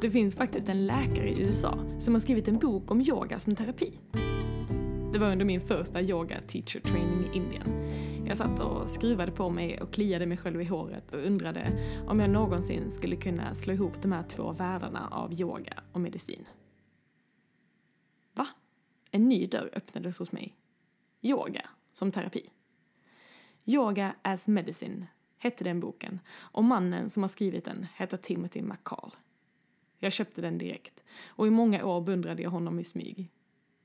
att det finns faktiskt en läkare i USA som har skrivit en bok om yoga som terapi. Det var under min första yoga teacher training i Indien. Jag satt och skruvade på mig och kliade mig själv i håret och undrade om jag någonsin skulle kunna slå ihop de här två världarna av yoga och medicin. Va? En ny dörr öppnades hos mig. Yoga som terapi. Yoga as Medicine hette den boken och mannen som har skrivit den heter Timothy McCall. Jag köpte den direkt och i många år beundrade jag honom i smyg.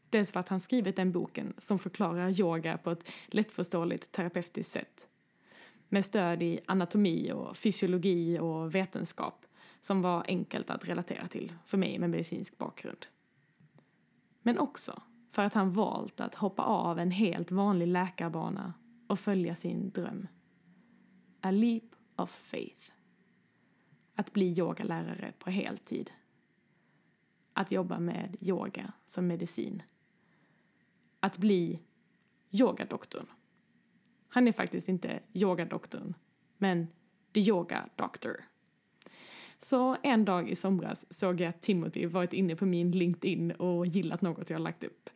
Dels för att han skrivit den boken som förklarar yoga på ett lättförståeligt terapeutiskt sätt. Med stöd i anatomi och fysiologi och vetenskap som var enkelt att relatera till för mig med medicinsk bakgrund. Men också för att han valt att hoppa av en helt vanlig läkarbana och följa sin dröm. A leap of faith. Att bli yogalärare på heltid. Att jobba med yoga som medicin. Att bli yogadoktorn. Han är faktiskt inte yogadoktorn, men the yoga doctor. Så en dag i somras såg jag att Timothy varit inne på min LinkedIn och gillat något jag lagt upp.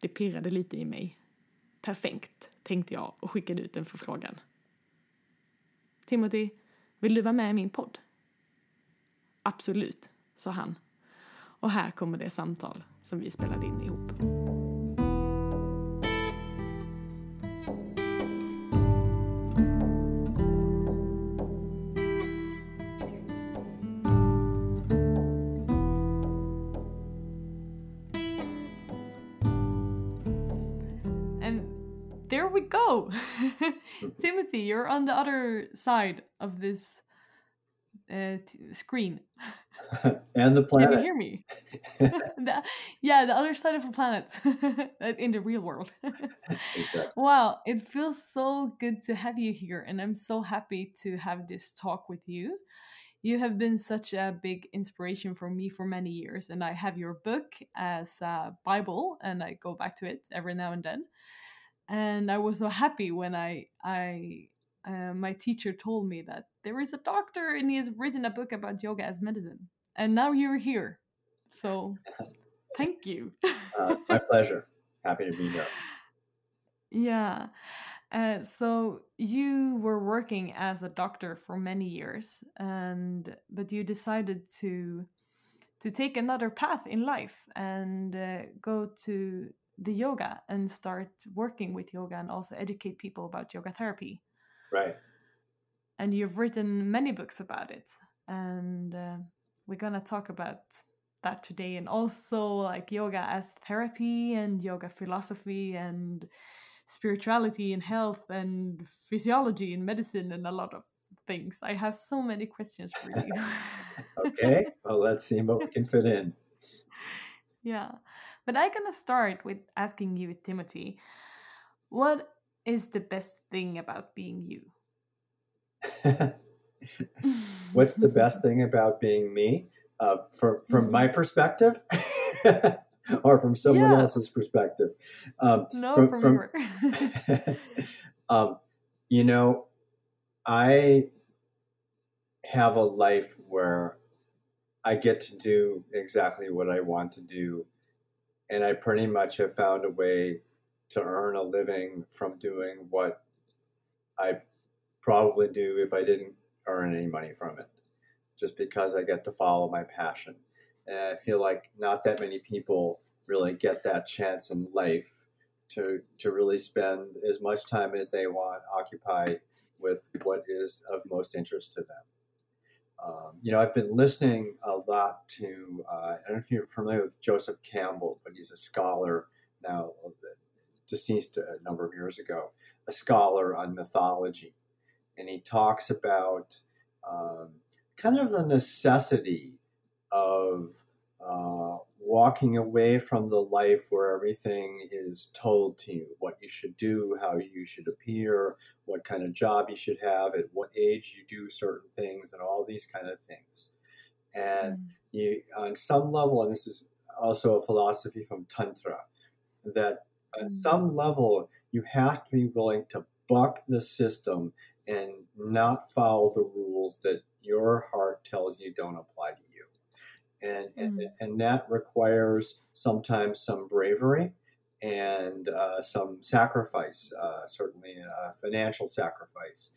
Det pirrade lite i mig. Perfekt, tänkte jag och skickade ut en förfrågan. Timothy, vill du vara med i min podd? Absolut, sa han. Och här kommer det samtal som vi spelade in ihop. there we go. Timothy, you're on the other side of this uh, screen. and the planet. Can you hear me? the, yeah, the other side of the planet in the real world. exactly. Wow, it feels so good to have you here, and I'm so happy to have this talk with you. You have been such a big inspiration for me for many years, and I have your book as a Bible, and I go back to it every now and then and I was so happy when I I uh, my teacher told me that there is a doctor and he has written a book about yoga as medicine, and now you're here. So, thank you. uh, my pleasure. Happy to be here. Yeah. Uh, so you were working as a doctor for many years, and but you decided to to take another path in life and uh, go to the yoga and start working with yoga and also educate people about yoga therapy. Right. And you've written many books about it. And uh, we're going to talk about that today and also like yoga as therapy and yoga philosophy and spirituality and health and physiology and medicine and a lot of things. I have so many questions for you. okay. Well, let's see what we can fit in. Yeah. But I'm gonna start with asking you, Timothy, what is the best thing about being you? What's the best thing about being me? Uh, from from my mm-hmm. perspective, or from someone yeah. else's perspective? Um, no, from, from, from um, you know, I have a life where I get to do exactly what I want to do and I pretty much have found a way to earn a living from doing what I probably do if I didn't earn any money from it, just because I get to follow my passion. And I feel like not that many people really get that chance in life to to really spend as much time as they want occupied with what is of most interest to them. Um, you know, I've been listening a lot to, uh, I don't know if you're familiar with Joseph Campbell, but he's a scholar now, deceased a number of years ago, a scholar on mythology. And he talks about um, kind of the necessity of uh, walking away from the life where everything is told to you what you should do, how you should appear, what kind of job you should have, at what age you do certain things, and all these kind of things. And mm. you, on some level, and this is also a philosophy from Tantra, that on mm. some level, you have to be willing to buck the system and not follow the rules that your heart tells you don't apply to you and and, and that requires sometimes some bravery and uh, some sacrifice, uh, certainly a financial sacrifice,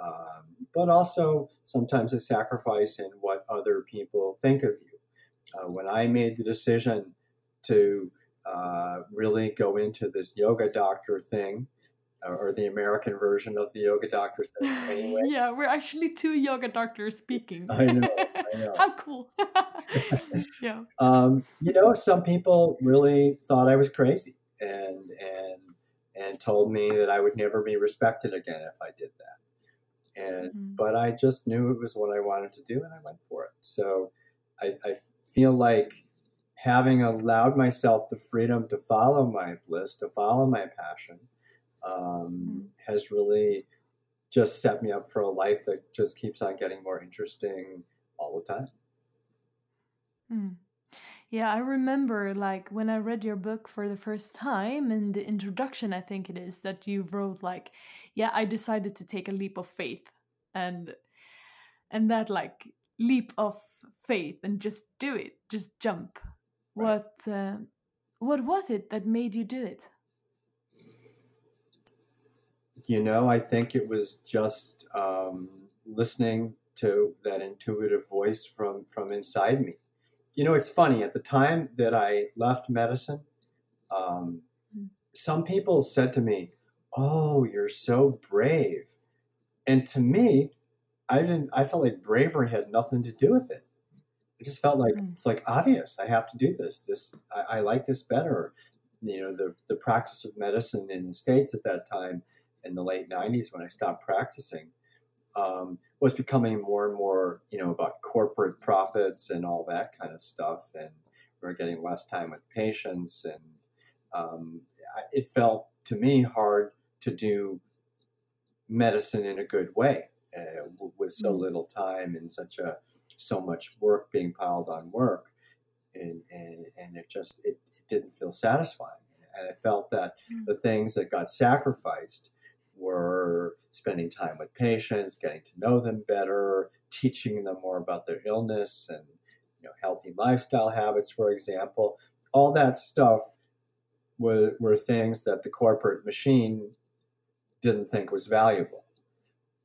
um, but also sometimes a sacrifice in what other people think of you. Uh, when I made the decision to uh, really go into this yoga doctor thing, or the American version of the yoga doctor thing, anyway. yeah, we're actually two yoga doctors speaking. I know. I know. How cool. yeah. Um, you know, some people really thought I was crazy and and and told me that I would never be respected again if I did that. And mm-hmm. but I just knew it was what I wanted to do, and I went for it. So I, I feel like having allowed myself the freedom to follow my bliss, to follow my passion, um, mm-hmm. has really just set me up for a life that just keeps on getting more interesting all the time. Mm. Yeah, I remember like when I read your book for the first time in the introduction, I think it is, that you wrote like, yeah, I decided to take a leap of faith and and that like leap of faith and just do it, just jump. Right. What uh, what was it that made you do it? You know, I think it was just um, listening to that intuitive voice from from inside me you know, it's funny. At the time that I left medicine, um, hmm. some people said to me, "Oh, you're so brave," and to me, I didn't. I felt like bravery had nothing to do with it. It just felt like mm. it's like obvious. I have to do this. This I, I like this better. You know, the the practice of medicine in the states at that time in the late '90s when I stopped practicing um, was becoming more and more, you know, about corporate profits and all that kind of stuff. And we are getting less time with patients. And um, it felt to me hard to do medicine in a good way uh, with so mm. little time and such a so much work being piled on work and and, and it just it, it didn't feel satisfying and i felt that mm. the things that got sacrificed were spending time with patients, getting to know them better, teaching them more about their illness and you know, healthy lifestyle habits, for example. All that stuff were, were things that the corporate machine didn't think was valuable.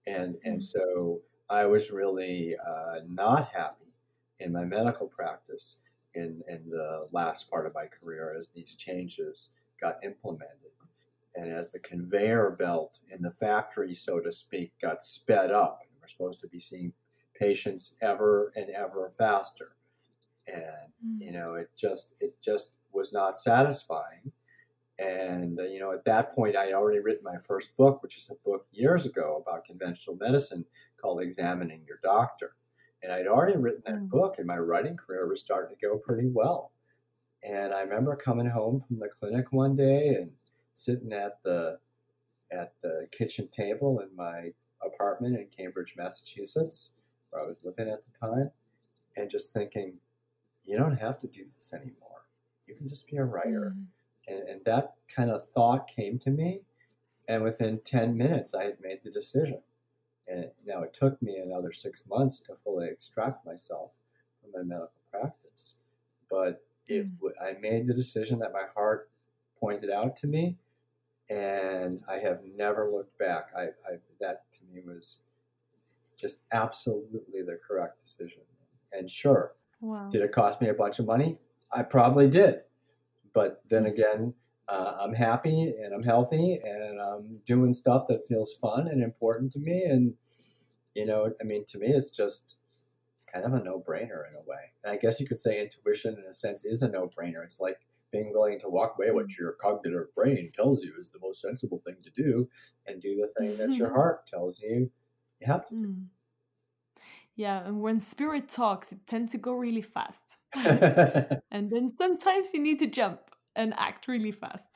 And, and mm-hmm. so I was really uh, not happy in my medical practice in, in the last part of my career as these changes got implemented and as the conveyor belt in the factory, so to speak, got sped up, and we're supposed to be seeing patients ever and ever faster, and mm. you know, it just it just was not satisfying. And uh, you know, at that point, I had already written my first book, which is a book years ago about conventional medicine called "Examining Your Doctor." And I'd already written that mm. book, and my writing career was starting to go pretty well. And I remember coming home from the clinic one day and sitting at the at the kitchen table in my apartment in Cambridge, Massachusetts, where I was living at the time, and just thinking, you don't have to do this anymore. You can just be a writer. Mm. And, and that kind of thought came to me, and within 10 minutes, I had made the decision. And now it took me another six months to fully extract myself from my medical practice. But it, mm. I made the decision that my heart pointed out to me, and I have never looked back. I, I, that to me was just absolutely the correct decision. And sure, wow. did it cost me a bunch of money? I probably did, but then mm. again, uh, I'm happy and I'm healthy and I'm doing stuff that feels fun and important to me. And you know, I mean, to me, it's just it's kind of a no-brainer in a way. And I guess you could say intuition, in a sense, is a no-brainer. It's like being willing to walk away what mm. your cognitive brain tells you is the most sensible thing to do and do the thing that your mm-hmm. heart tells you you have to do. Mm. Yeah, and when spirit talks, it tends to go really fast. and then sometimes you need to jump and act really fast.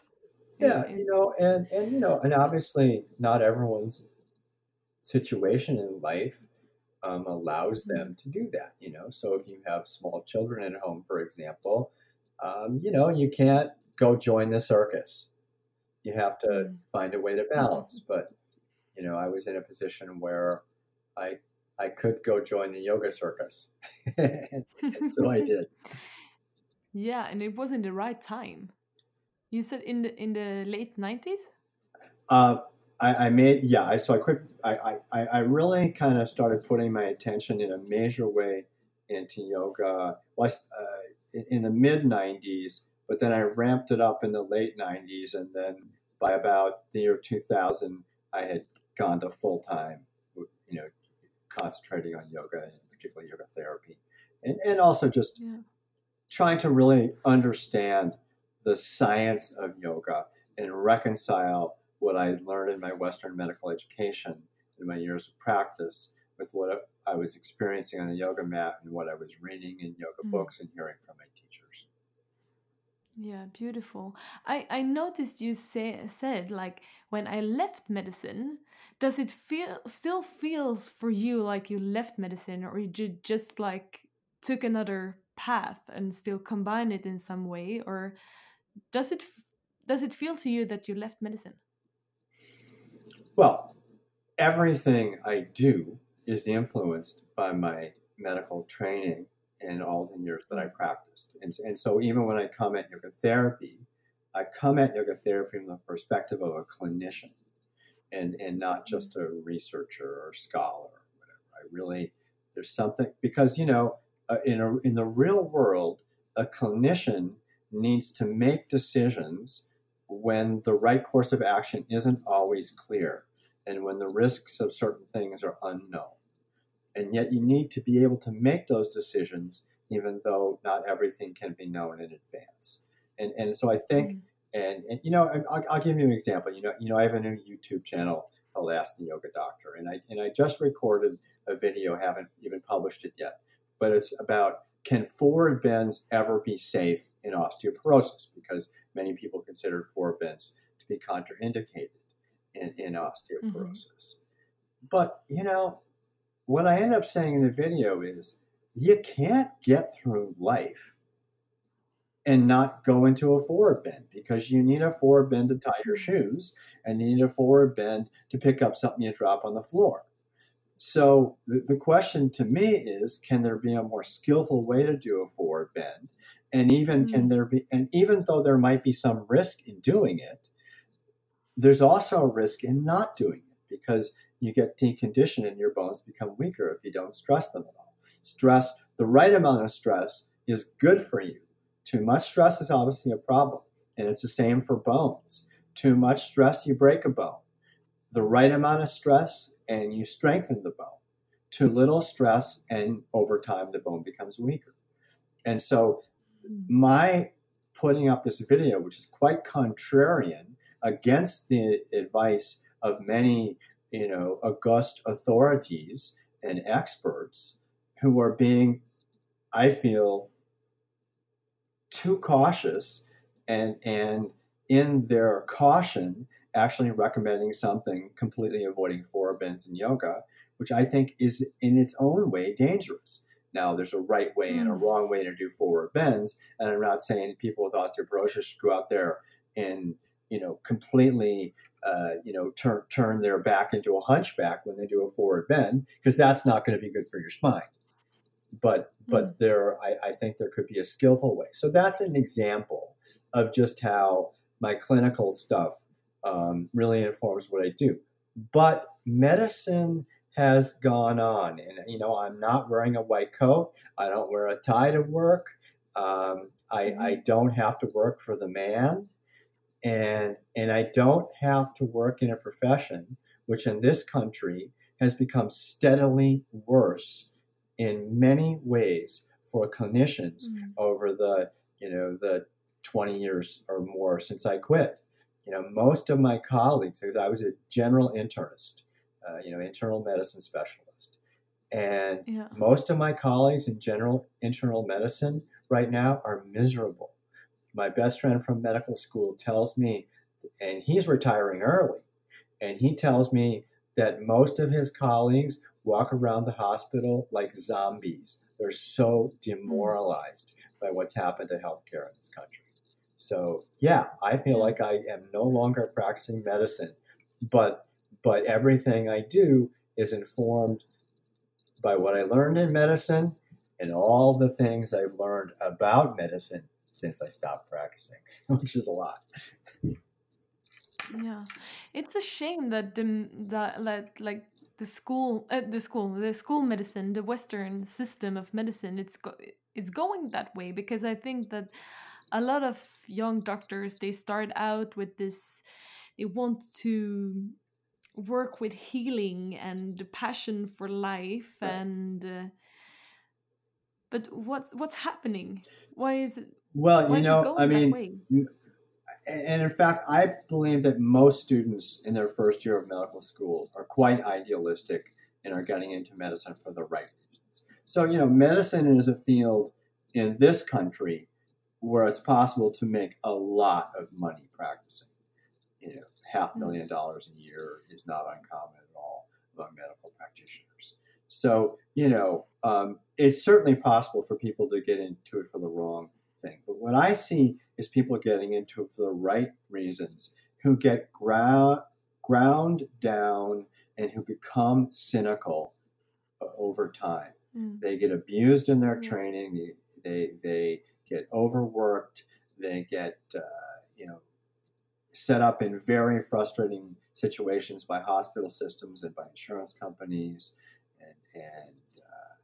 Yeah, you know, and and you know, and obviously not everyone's situation in life um, allows mm-hmm. them to do that. You know, so if you have small children at home, for example, um, you know, you can't go join the circus. You have to mm. find a way to balance. But, you know, I was in a position where I, I could go join the yoga circus. so I did. Yeah, and it was in the right time. You said in the in the late nineties. Uh, I, I made yeah. I so I quit. I I, I really kind of started putting my attention in a major way into yoga. Was uh, in, the mid '90s, but then I ramped it up in the late '90s, and then by about the year 2000, I had gone to full time. You know, concentrating on yoga and particularly yoga therapy, and and also just yeah. Trying to really understand the science of yoga and reconcile what I learned in my Western medical education in my years of practice with what I was experiencing on the yoga mat and what I was reading in yoga mm. books and hearing from my teachers. Yeah, beautiful. I, I noticed you say, said like when I left medicine, does it feel still feels for you like you left medicine or you just like took another path and still combine it in some way or does it does it feel to you that you left medicine? Well, everything I do is influenced by my medical training and all the years that I mm-hmm. practiced. And, and so even when I come at yoga therapy, I come at yoga therapy from the perspective of a clinician and, and not mm-hmm. just a researcher or scholar or whatever. I really, there's something, because, you know, uh, in, a, in the real world, a clinician needs to make decisions when the right course of action isn't always clear and when the risks of certain things are unknown. And yet you need to be able to make those decisions even though not everything can be known in advance. And, and so I think, mm. and, and you know, I'll, I'll, give you an example. You know, you know, I have a new YouTube channel called Ask the Yoga Doctor, and I and I just recorded a video, haven't even published it yet, but it's about can forward bends ever be safe in osteoporosis? Because many people consider forward bends to be contraindicated in, in osteoporosis. Mm-hmm. But, you know, what I end up saying in the video is you can't get through life and not go into a forward bend because you need a forward bend to tie your mm-hmm. shoes and you need a forward bend to pick up something you drop on the floor. So the, the question to me is, can there be a more skillful way to do a forward bend? And even mm-hmm. can there be, and even though there might be some risk in doing it, there's also a risk in not doing it because you get deconditioned and your bones become weaker if you don't stress them at all. Stress, the right amount of stress is good for you. Too much stress is obviously a problem, and it's the same for bones. Too much stress, you break a bone. The right amount of stress and you strengthen the bone. Too little stress, and over time, the bone becomes weaker. And so, my putting up this video, which is quite contrarian against the advice of many, you know, august authorities and experts who are being, I feel, too cautious and and in their caution actually recommending something completely avoiding forward bends in yoga, which I think is in its own way dangerous. Now, there's a right way and a hmm. wrong way to do forward bends, and I'm not saying people with osteoporosis should go out there and you know completely uh, you know turn turn their back into a hunchback when they do a forward bend because that's not going to be good for your spine. But but mm. there, I, I think there could be a skillful way. So that's an example of just how my clinical stuff um, really informs what I do. But medicine has gone on, and you know, I'm not wearing a white coat. I don't wear a tie to work. Um, I, mm-hmm. I don't have to work for the man, and and I don't have to work in a profession which in this country has become steadily worse in many ways for clinicians mm-hmm. over the you know the 20 years or more since I quit you know, most of my colleagues, because I was a general internist, uh, you know, internal medicine specialist, and yeah. most of my colleagues in general internal medicine right now are miserable. My best friend from medical school tells me, and he's retiring early, and he tells me that most of his colleagues walk around the hospital like zombies. They're so hmm. demoralized by what's happened to healthcare in this country. So yeah, I feel like I am no longer practicing medicine, but but everything I do is informed by what I learned in medicine and all the things I've learned about medicine since I stopped practicing, which is a lot. Yeah, it's a shame that the that, that like the school uh, the school the school medicine the Western system of medicine it's go it's going that way because I think that a lot of young doctors they start out with this they want to work with healing and the passion for life and uh, but what's what's happening? Why is it well you know i mean and in fact i believe that most students in their first year of medical school are quite idealistic and are getting into medicine for the right reasons. So you know medicine is a field in this country where it's possible to make a lot of money practicing you know half million dollars a year is not uncommon at all among medical practitioners. So, you know, um, it's certainly possible for people to get into it for the wrong thing. But what I see is people getting into it for the right reasons who get ground, ground down and who become cynical over time. Mm. They get abused in their mm. training, they, they, they, get overworked, they get, uh, you know, set up in very frustrating situations by hospital systems and by insurance companies, and, and uh,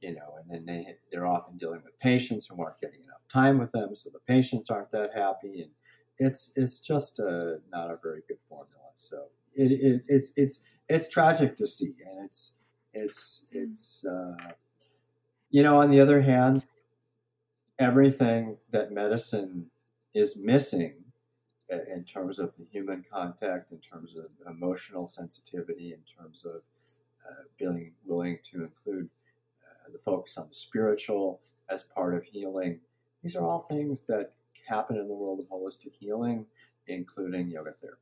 you know, and then they they're often dealing with patients who aren't getting enough time with them, so the patients aren't that happy, and it's it's just a, not a very good formula. So it, it it's it's it's tragic to see, and it's it's it's uh, you know, on the other hand, everything that medicine is missing in terms of the human contact, in terms of emotional sensitivity, in terms of uh, being willing to include uh, the focus on the spiritual as part of healing. These are all things that happen in the world of holistic healing, including yoga therapy.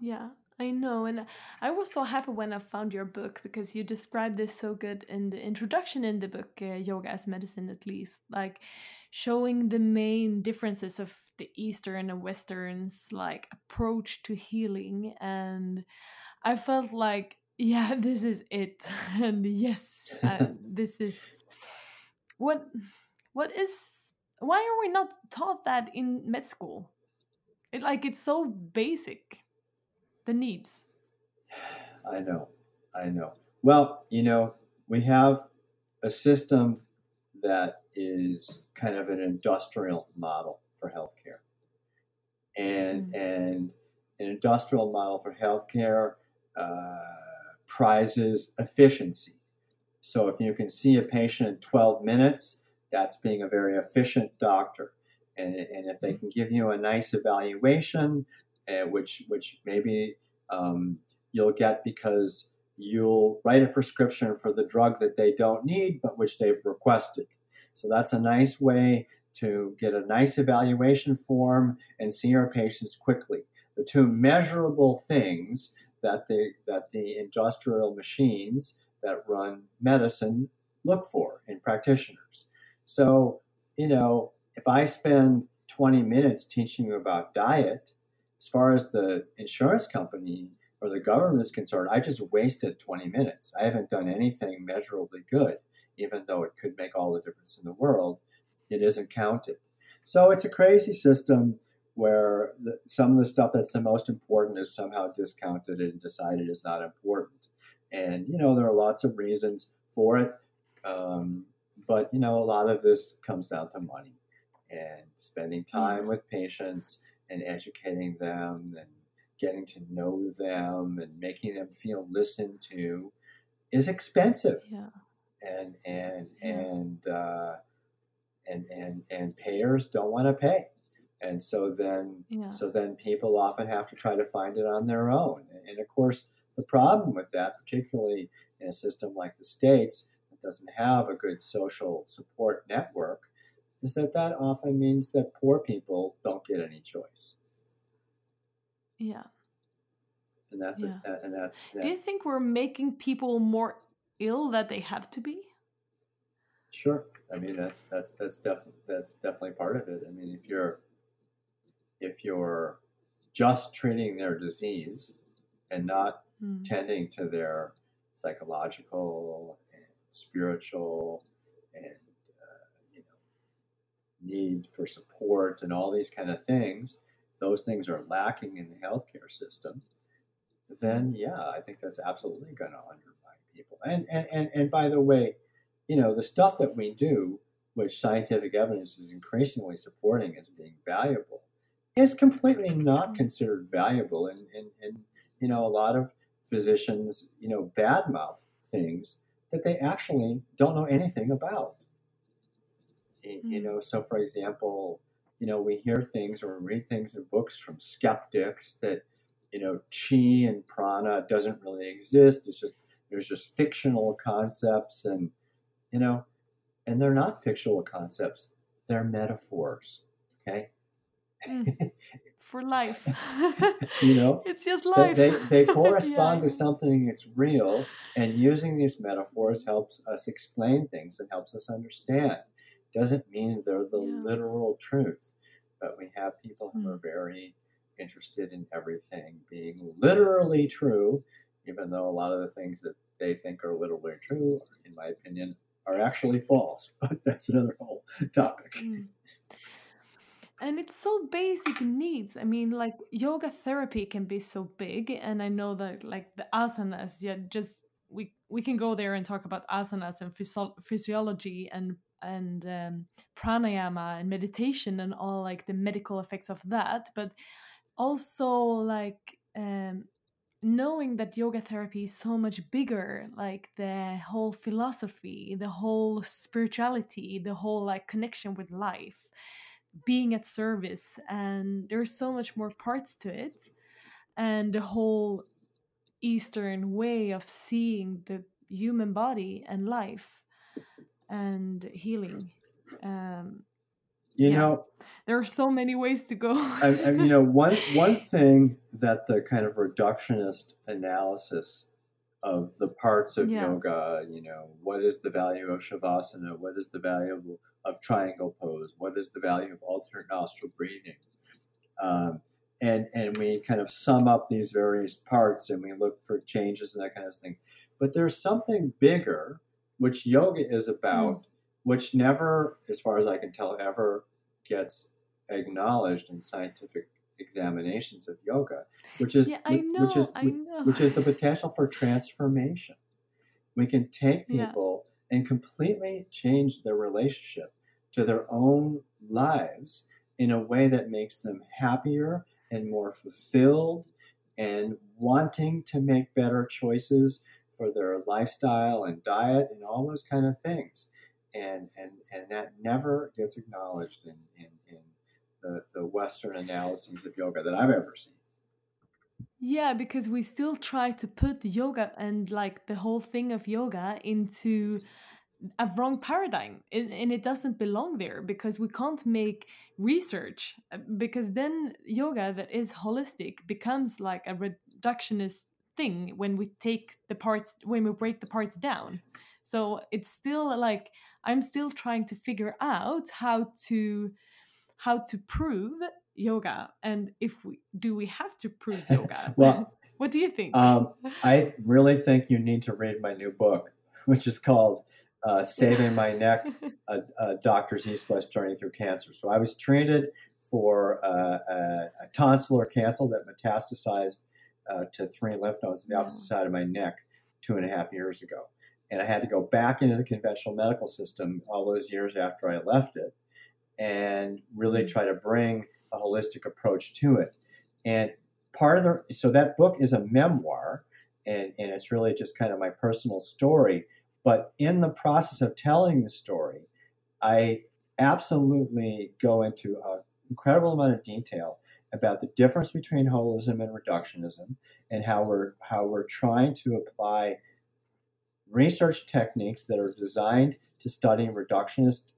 Yeah, I know, and I was so happy when I found your book because you described this so good in the introduction in the book, uh, Yoga as Medicine, at least, like showing the main differences of the Eastern and Western's like approach to healing, and I felt like, yeah, this is it, and yes, uh, this is what what is why are we not taught that in med school? It like it's so basic the needs. I know, I know. Well, you know, we have a system that is kind of an industrial model for healthcare. And, mm-hmm. and an industrial model for healthcare uh, prizes efficiency. So if you can see a patient in 12 minutes, that's being a very efficient doctor. And, and if they mm-hmm. can give you a nice evaluation, uh, which which maybe um, you'll get because you'll write a prescription for the drug that they don't need but which they've requested. So that's a nice way to get a nice evaluation form and see our patients quickly. The two measurable things that the that the industrial machines that run medicine look for in practitioners. So, you know, if I spend 20 minutes teaching you about diet, as far as the insurance company or the government is concerned, I just wasted 20 minutes. I haven't done anything measurably good, even though it could make all the difference in the world. It isn't counted. So it's a crazy system where the, some of the stuff that's the most important is somehow discounted and decided is not important. And, you know, there are lots of reasons for it. Um, but, you know, a lot of this comes down to money and spending time with patients and educating them and getting to know them and making them feel listened to is expensive. Yeah. And and yeah. and uh, and and and payers don't want to pay. And so then yeah. so then people often have to try to find it on their own. And of course the problem with that, particularly in a system like the States that doesn't have a good social support network, is that that often means that poor people don't get any choice. Yeah. And that's yeah. A, and that, that. Do you think we're making people more ill that they have to be? Sure. I mean that's that's that's definitely that's definitely part of it. I mean if you're if you're just treating their disease and not mm. tending to their psychological and spiritual and need for support and all these kind of things those things are lacking in the healthcare system then yeah i think that's absolutely going to undermine people. And, and and and by the way you know the stuff that we do which scientific evidence is increasingly supporting as being valuable is completely not mm-hmm. considered valuable. And and, and you know a lot of physicians you know badmouth things that they actually don't know anything about. Mm-hmm. You know, so for example, you know, we hear things or read things in books from skeptics that, you know, chi and prana doesn't really exist. It's just, there's just fictional concepts and, you know, and they're not fictional concepts, they're metaphors. Okay. Mm. for life. you know, it's just life. They, they, they correspond yeah. to something that's real, and using these metaphors helps us explain things and helps us understand. Doesn't mean they're the yeah. literal truth, but we have people who are very interested in everything being literally true, even though a lot of the things that they think are literally true, in my opinion, are actually false. But that's another whole topic. Mm and it's so basic needs i mean like yoga therapy can be so big and i know that like the asanas yeah just we we can go there and talk about asanas and physio- physiology and and um, pranayama and meditation and all like the medical effects of that but also like um, knowing that yoga therapy is so much bigger like the whole philosophy the whole spirituality the whole like connection with life being at service and there's so much more parts to it and the whole eastern way of seeing the human body and life and healing um you yeah. know there are so many ways to go I, I, you know one one thing that the kind of reductionist analysis of the parts of yeah. yoga. You know, what is the value of shavasana? What is the value of, of triangle pose? What is the value of alternate nostril breathing? Um, and and we kind of sum up these various parts and we look for changes and that kind of thing. But there's something bigger, which yoga is about, mm. which never, as far as I can tell, ever gets acknowledged in scientific examinations of yoga, which is yeah, know, which is which is the potential for transformation. We can take people yeah. and completely change their relationship to their own lives in a way that makes them happier and more fulfilled and wanting to make better choices for their lifestyle and diet and all those kind of things. And, and, and that never gets acknowledged in, in, in the, the Western analyses of yoga that I've ever seen. Yeah, because we still try to put yoga and like the whole thing of yoga into a wrong paradigm and, it doesn't belong there because we can't make research uh, because then yoga that is holistic becomes like a reductionist thing when we take the parts when we break the parts down. So it's still like i'm still trying to figure out how to how to prove yoga. And if we do we have to prove yoga? Well what do you think? um, i really think you need to read my new book which is called uh, saving my neck a, a, doctor's east-west journey through cancer. So i was treated for uh, a, a, tonsillar cancer that metastasized uh, to three lymph nodes on the opposite side of my neck two and a half years ago and i had to go back into the conventional medical system all those years after i left it and really mm. try to bring a holistic approach to it. And part of the so that book is a memoir, and, and it's really just kind of my personal story. But in the process of telling the story, I absolutely go into an incredible amount of detail about the difference between holism and reductionism and how we're how we're trying to apply research techniques that are designed to study reductionist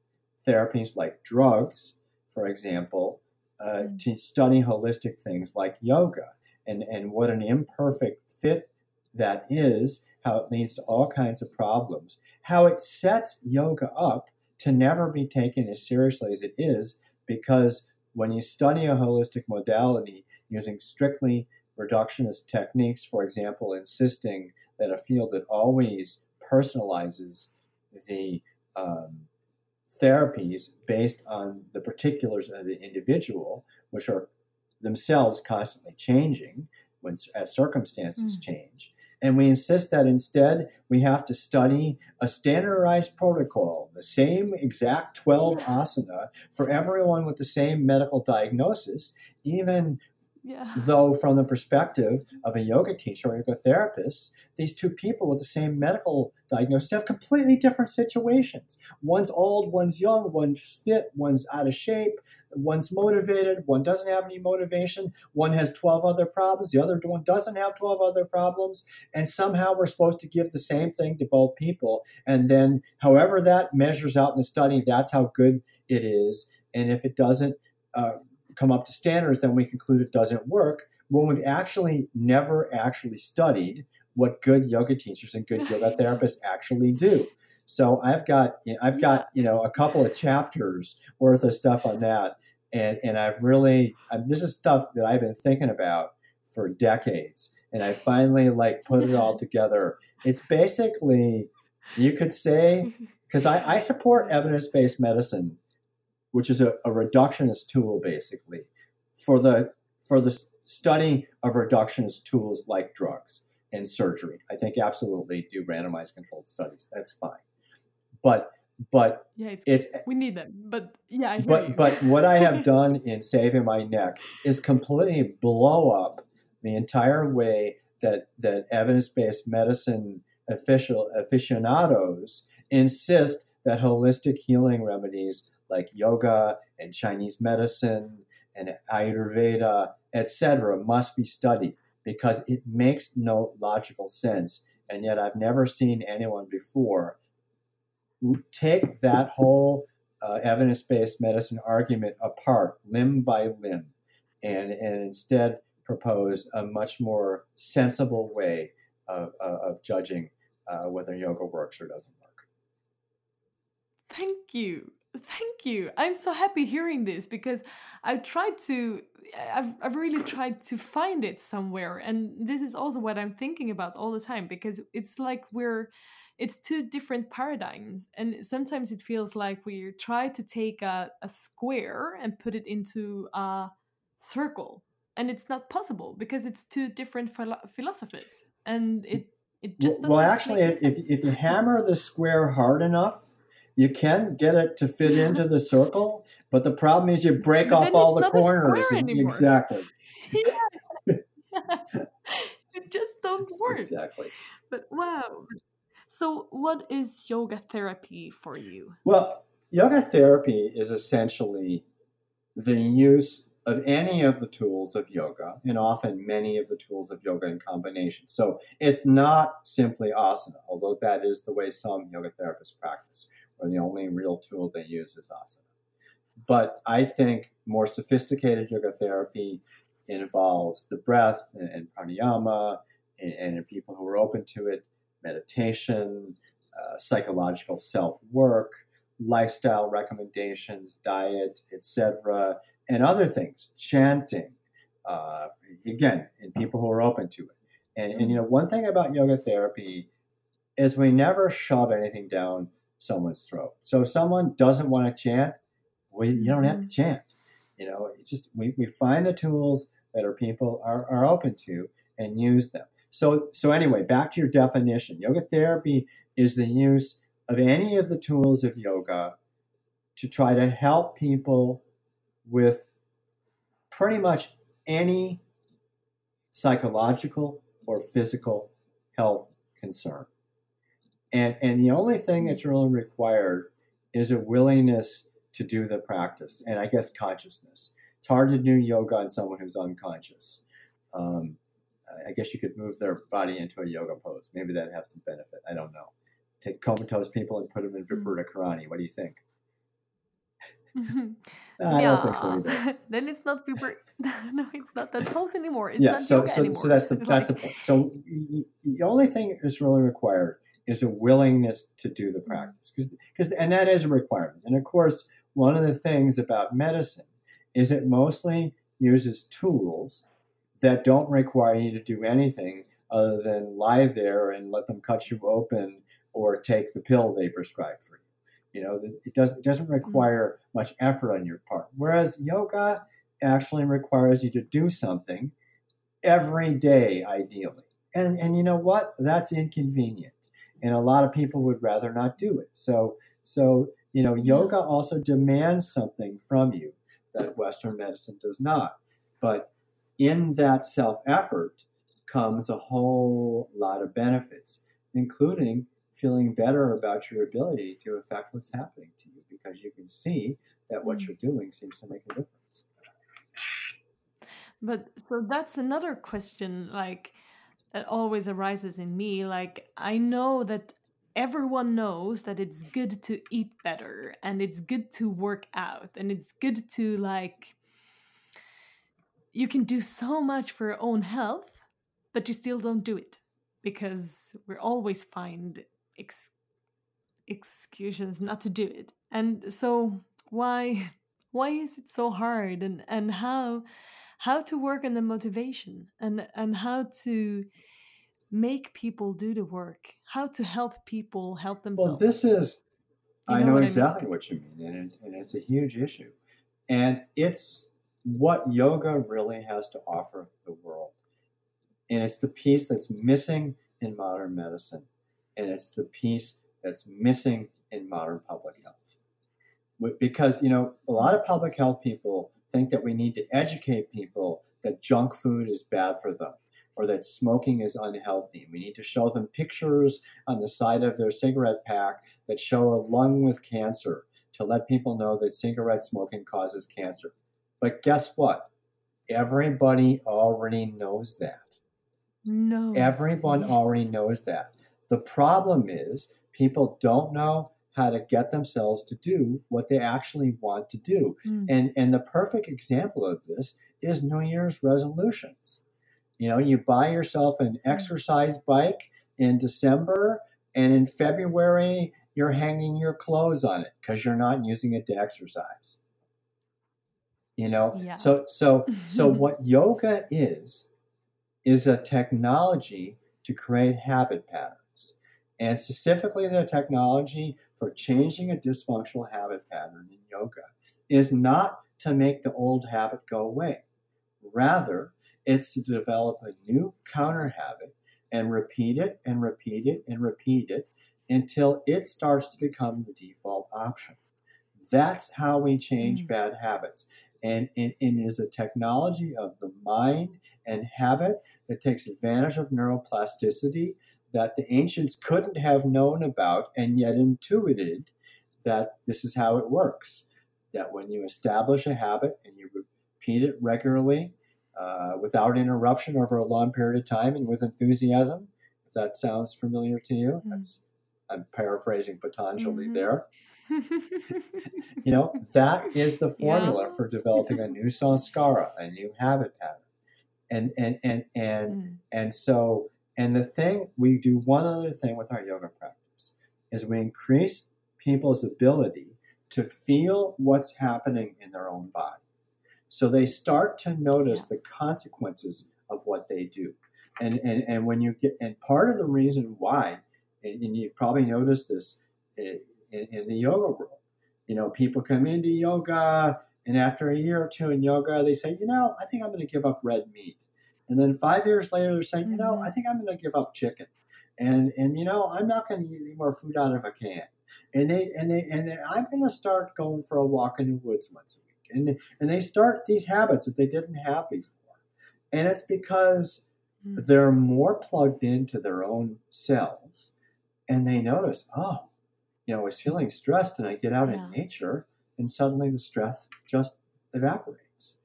therapies like drugs, for example, uh, mm. to study holistic things like yoga and, and what an imperfect fit that is, how it leads to all kinds of problems, how it sets yoga up to never be taken as seriously as it is, because when you study a holistic modality using strictly reductionist techniques, for example, insisting that a field that always personalizes the um, therapies based on the particulars of the individual, which are themselves constantly changing when as circumstances mm. change. And we insist that instead we have to study a standardized protocol, the same exact 12 asana for everyone with the same medical diagnosis, even yeah. Though, from the perspective of a yoga teacher or yoga therapist, these two people with the same medical diagnosis have completely different situations. One's old, one's young, one's fit, one's out of shape, one's motivated, one doesn't have any motivation, one has 12 other problems, the other one doesn't have 12 other problems. And somehow we're supposed to give the same thing to both people. And then, however that measures out in the study, that's how good it is. And if it doesn't, uh, come up to standards, then we conclude it doesn't work when we've actually never actually studied what good yoga teachers and good yoga therapists actually do. So I've got I've got you know a couple of chapters worth of stuff on that, and and I've really um, this is stuff that I've been thinking about for decades, and I finally like put it all together. It's basically you could say because I, I support evidence based medicine which is a, a reductionist tool basically for the for the study of reductionist tools like drugs and surgery. I think absolutely do randomized controlled studies. That's fine. But but yeah, it's, it's we need them. But yeah, but you. but what I have done in saving my neck is completely blow up the entire way that that evidence based medicine official aficionados insist that holistic healing remedies like yoga and Chinese medicine and Ayurveda, etc., must be studied because it makes no logical sense. And yet, I've never seen anyone before take that whole uh, evidence based medicine argument apart, limb by limb, and, and instead propose a much more sensible way of, of judging uh, whether yoga works or doesn't work. Thank you. Thank you. I'm so happy hearing this because I've tried to, I've, I've really tried to find it somewhere. And this is also what I'm thinking about all the time because it's like we're, it's two different paradigms. And sometimes it feels like we try to take a, a square and put it into a circle. And it's not possible because it's two different philo- philosophies. And it, it just well, well actually, if, if you hammer the square hard enough, you can get it to fit yeah. into the circle, but the problem is you break off all the corners. exactly. yeah. it just don't work. Exactly. But wow. So, what is yoga therapy for you? Well, yoga therapy is essentially the use of any of the tools of yoga, and often many of the tools of yoga in combination. So, it's not simply asana, although that is the way some yoga therapists practice or the only real tool they use is asana. But I think more sophisticated yoga therapy involves the breath and, and pranayama, and, and, people who are open to it, meditation, uh, psychological self work, lifestyle recommendations, diet, etc., and other things, chanting. Uh, again, in people who are open to it. And, and you know, one thing about yoga therapy is we never shove anything down someone's throat. So if someone doesn't want to chant, we, you don't have to mm-hmm. chant. You know, it's just we, we find the tools that our people are, are open to and use them. So so anyway, back to your definition. Yoga therapy is the use of any of the tools of yoga to try to help people with pretty much any psychological or physical health concern. And, and the only thing that's really required is a willingness to do the practice and I guess consciousness. It's hard to do yoga on someone who's unconscious. Um, I guess you could move their body into a yoga pose. Maybe that'd have some benefit. I don't know. Take comatose people and put them in mm. Viparita Karani. What do you think? I yeah. don't think so either. then it's not Viparita. no, it's not that pose anymore. It's yeah, so so, so that's the that's the point. So the only thing that's really required is a willingness to do the mm-hmm. practice because and that is a requirement and of course one of the things about medicine is it mostly uses tools that don't require you to do anything other than lie there and let them cut you open or take the pill they prescribe for you. You know, it doesn't it doesn't mm-hmm. require much effort on your part. Whereas yoga actually requires you to do something every day, ideally. And and you know what? That's inconvenient. And a lot of people would rather not do it. So so you know, yoga also demands something from you that Western medicine does not. But in that self effort comes a whole lot of benefits, including feeling better about your ability to affect what's happening to you because you can see that what mm. you're doing seems to make a difference. But so that's another question like that always arises in me like I know that everyone knows that it's good to eat better and it's good to work out and it's good to like you can do so much for your own health but you still don't do it because we always find ex- excuses not to do it. And so why why is it so hard and and how how to work on the motivation and and how to make people do the work how to help people help themselves. well this is you know i know what exactly I mean? what you mean and, it, and it's a huge issue. And it's what yoga really has to offer the world. And it's the piece that's missing in modern medicine and it's the piece that's missing in modern public health. Because you know a lot of public health people think that we need to educate people that junk food is bad for them or that smoking is unhealthy. We need to show them pictures on the side of their cigarette pack that show a lung with cancer to let people know that cigarette smoking causes cancer. But guess what? Everybody already knows that. No. Everyone yes. already knows that. The problem is people don't know how to get themselves to do what they actually want to do. Mm. And and the perfect example of this is New Year's resolutions. You know, you buy yourself an hmm. exercise bike in December and in February you're hanging your clothes on it because you're not using it to exercise. You know, yeah. so so so what yoga is is a technology to create habit patterns. And specifically the technology for changing a dysfunctional habit pattern in yoga is not to make the old habit go away. Rather, it's to develop a new counter habit and repeat it and repeat it and repeat it until it starts to become the default option. That's how we change mm. bad habits. And it is a technology of the mind and habit that takes advantage of neuroplasticity that the ancients couldn't have known about and yet intuited that this is how it works. That when you establish a habit and you repeat it regularly uh, without interruption over a long period of time and with enthusiasm, if that sounds familiar to you, mm-hmm. that's I'm paraphrasing Patanjali mm-hmm. there. you know, that is the formula yeah. for developing a new sanskara, a new habit pattern. And and and and mm. and so and the thing, we do one other thing with our yoga practice is we increase people's ability to feel what's happening in their own body. So they start to notice the consequences of what they do. And, and, and when you get, and part of the reason why, and, and you've probably noticed this eh, in, in the yoga world, you know, people come into yoga and after a year or two in yoga, they say, you know, I think I'm going to give up red meat. And then five years later, they're saying, you know, mm-hmm. I think I'm going to give up chicken, and and you know, I'm not going to eat any more food out of a can. And they and they and they, I'm going to start going for a walk in the woods once a week. And they, and they start these habits that they didn't have before, and it's because mm-hmm. they're more plugged into their own selves, and they notice, oh, you know, I was feeling stressed, and I get out yeah. in nature, and suddenly the stress just evaporates,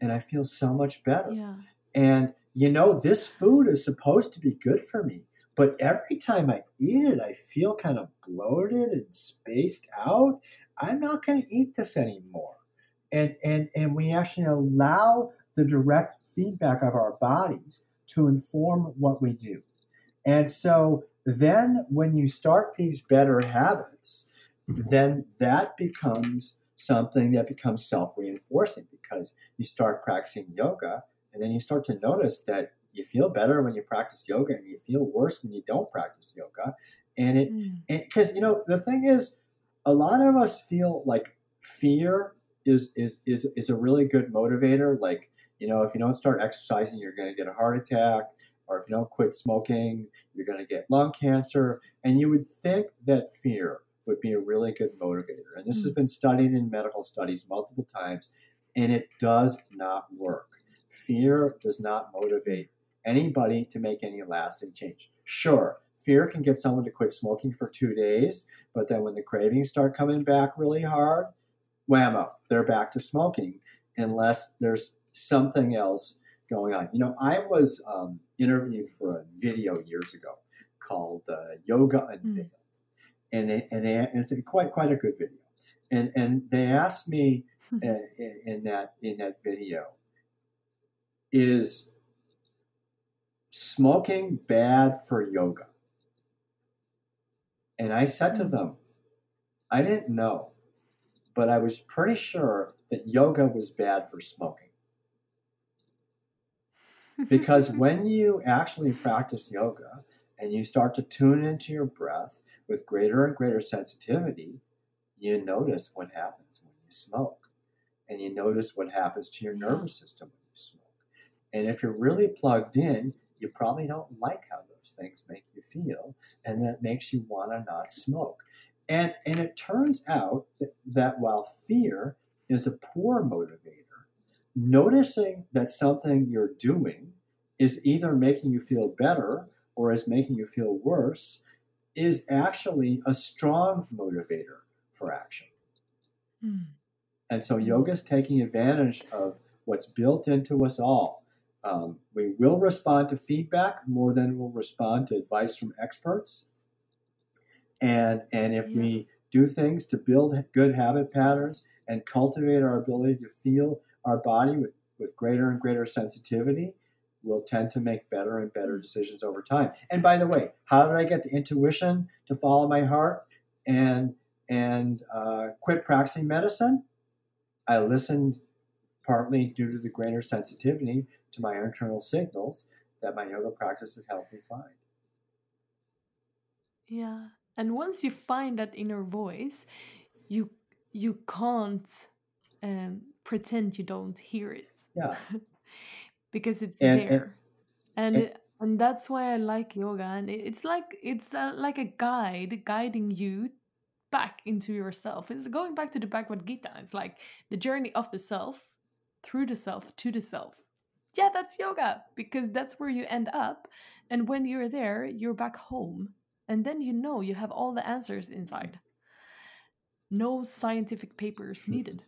and I feel so much better. Yeah. And you know, this food is supposed to be good for me, but every time I eat it, I feel kind of bloated and spaced out. I'm not going to eat this anymore. And, and, and we actually allow the direct feedback of our bodies to inform what we do. And so then when you start these better habits, then that becomes something that becomes self reinforcing because you start practicing yoga and then you start to notice that you feel better when you practice yoga and you feel worse when you don't practice yoga. And it because mm. you know the thing is a lot of us feel like fear is is is is a really good motivator. Like you know if you don't start exercising you're going to get a heart attack. Or if you don't quit smoking you're going to get lung cancer. And you would think that fear would be a really good motivator. And this mm. has been studied in medical studies multiple times and it does not work fear does not motivate anybody to make any lasting change. Sure, fear can get someone to quit smoking for two days, but then when the cravings start coming back really hard, whammo, they're back to smoking unless there's something else going on. You know, I was um, interviewed for a video years ago called uh, Yoga hmm. Unveiled, mm. and, they, and, they, and it's a quite quite a good video. And and they asked me uh, in that in that video, is smoking bad for yoga? And I said to hmm. them, I didn't know, but I was pretty sure that yoga was bad for smoking. Because when you actually practice yoga and you start to tune into your breath with greater and greater sensitivity, you notice what happens when you smoke. And you notice what happens to your nervous system when you smoke. And if you're really plugged in, you probably don't like how those things make you feel, and that makes you want to not smoke. And, and it turns out that, that while fear is a poor motivator, noticing that something you're doing is either making you feel better or is making you feel worse is actually a strong motivator for action. Mm. And so yoga is taking advantage of what's built into us all um, we will respond to feedback more than we'll respond to advice from experts. And, and if yeah. we do things to build good habit patterns and cultivate our ability to feel our body with, with greater and greater sensitivity, we'll tend to make better and better decisions over time. And by the way, how did I get the intuition to follow my heart and and uh, quit practicing medicine? I listened partly due to the greater sensitivity to my internal signals that my yoga practice has helped me find. Yeah. And once you find that inner voice, you you can't um, pretend you don't hear it. Yeah. because it's and, there. And and, and and that's why I like yoga and it's like it's a, like a guide guiding you back into yourself. It's going back to the Bhagavad Gita. It's like the journey of the self through the self to the self yeah, that's yoga because that's where you end up. And when you're there, you're back home. And then you know you have all the answers inside. No scientific papers needed,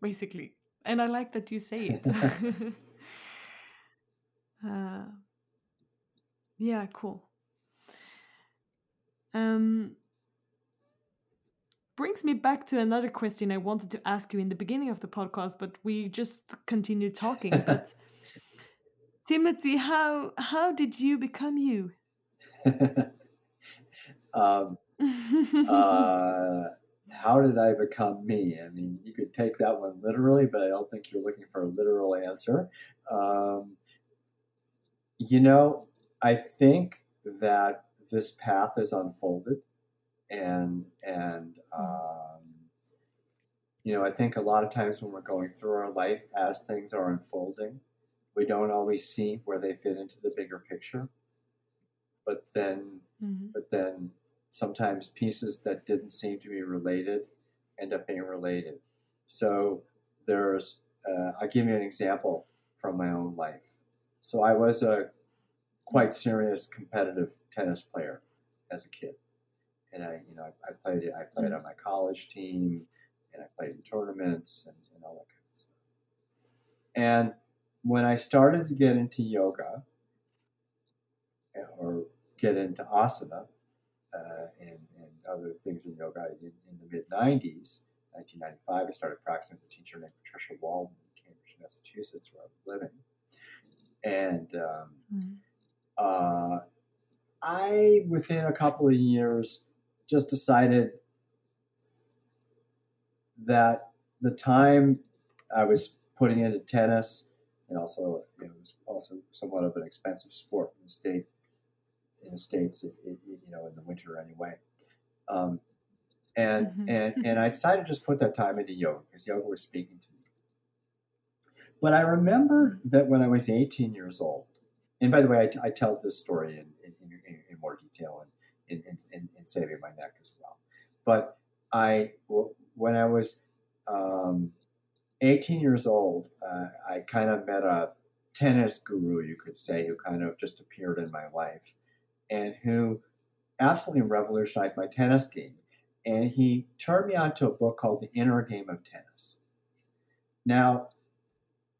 basically. And I like that you say it. uh, yeah, cool. Um, brings me back to another question I wanted to ask you in the beginning of the podcast, but we just continued talking. But Timothy, how how did you become you? um, uh, how did I become me? I mean, you could take that one literally, but I don't think you're looking for a literal answer. Um, you know, I think that this path is unfolded and and hmm. um, you know I think a lot of times when we're going through our life as things are unfolding, we don't always see where they fit into the bigger picture. But then, mm-hmm. but then sometimes pieces that didn't seem to be related end up being related. So there's uh, I'll give you an example from my own life. So I was a quite serious competitive tennis player as a kid and I, you know, I, I played I played mm-hmm. on my college team, and I played in tournaments and, and all that kind of stuff. And when I started to get into yoga eh, or get into asana uh, and, and other things in yoga in, in the mid 90s, 1995, I started practicing with a teacher named Patricia Walden in Cambridge, Massachusetts, where I was living. And um, mm-hmm. uh, I, within a couple of years, just decided that the time I was putting into tennis and also it was also somewhat of an expensive sport in the state in the states, if, if, you know, in the winter anyway. Um, and Mhm. and and I decided to just put that time into yoga because yoga was speaking to me. But I remember that when I was 18 years old, and by the way, I, t- I tell this story in, in, in, in more detail in, in, in, in Saving My Neck as well. But I, when I was um, 18 years old, uh, I kind of met a tennis guru, you could say, who kind of just appeared in my life and who absolutely revolutionized my tennis game. And he turned me on to a book called The Inner Game of Tennis. Now,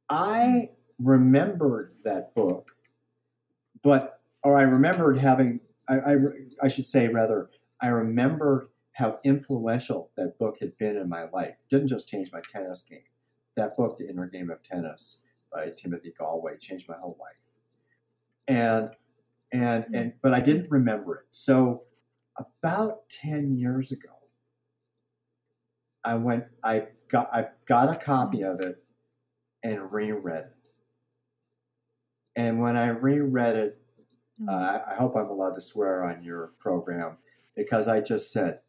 I remembered that book, but, or I remembered having, I, I, I should say rather, I remembered how influential that book had been in my life. It didn't just change my tennis game. That book, The Inner Game of Tennis by Timothy Gallwey, changed my whole life. And and and but I didn't remember it. So about 10 years ago, I went I got I got a copy of it and reread it. And when I reread it, Uh, I hope I'm allowed to swear on your program because I just said,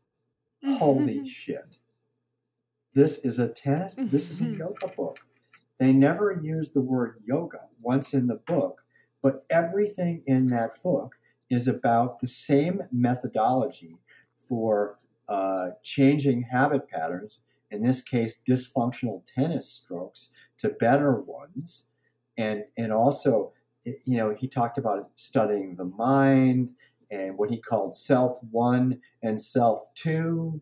"Holy shit! This is a tennis. This is a yoga book." They never use the word yoga once in the book, but everything in that book is about the same methodology for uh, changing habit patterns. In this case, dysfunctional tennis strokes to better ones, and and also you know, he talked about studying the mind and what he called self one and self two,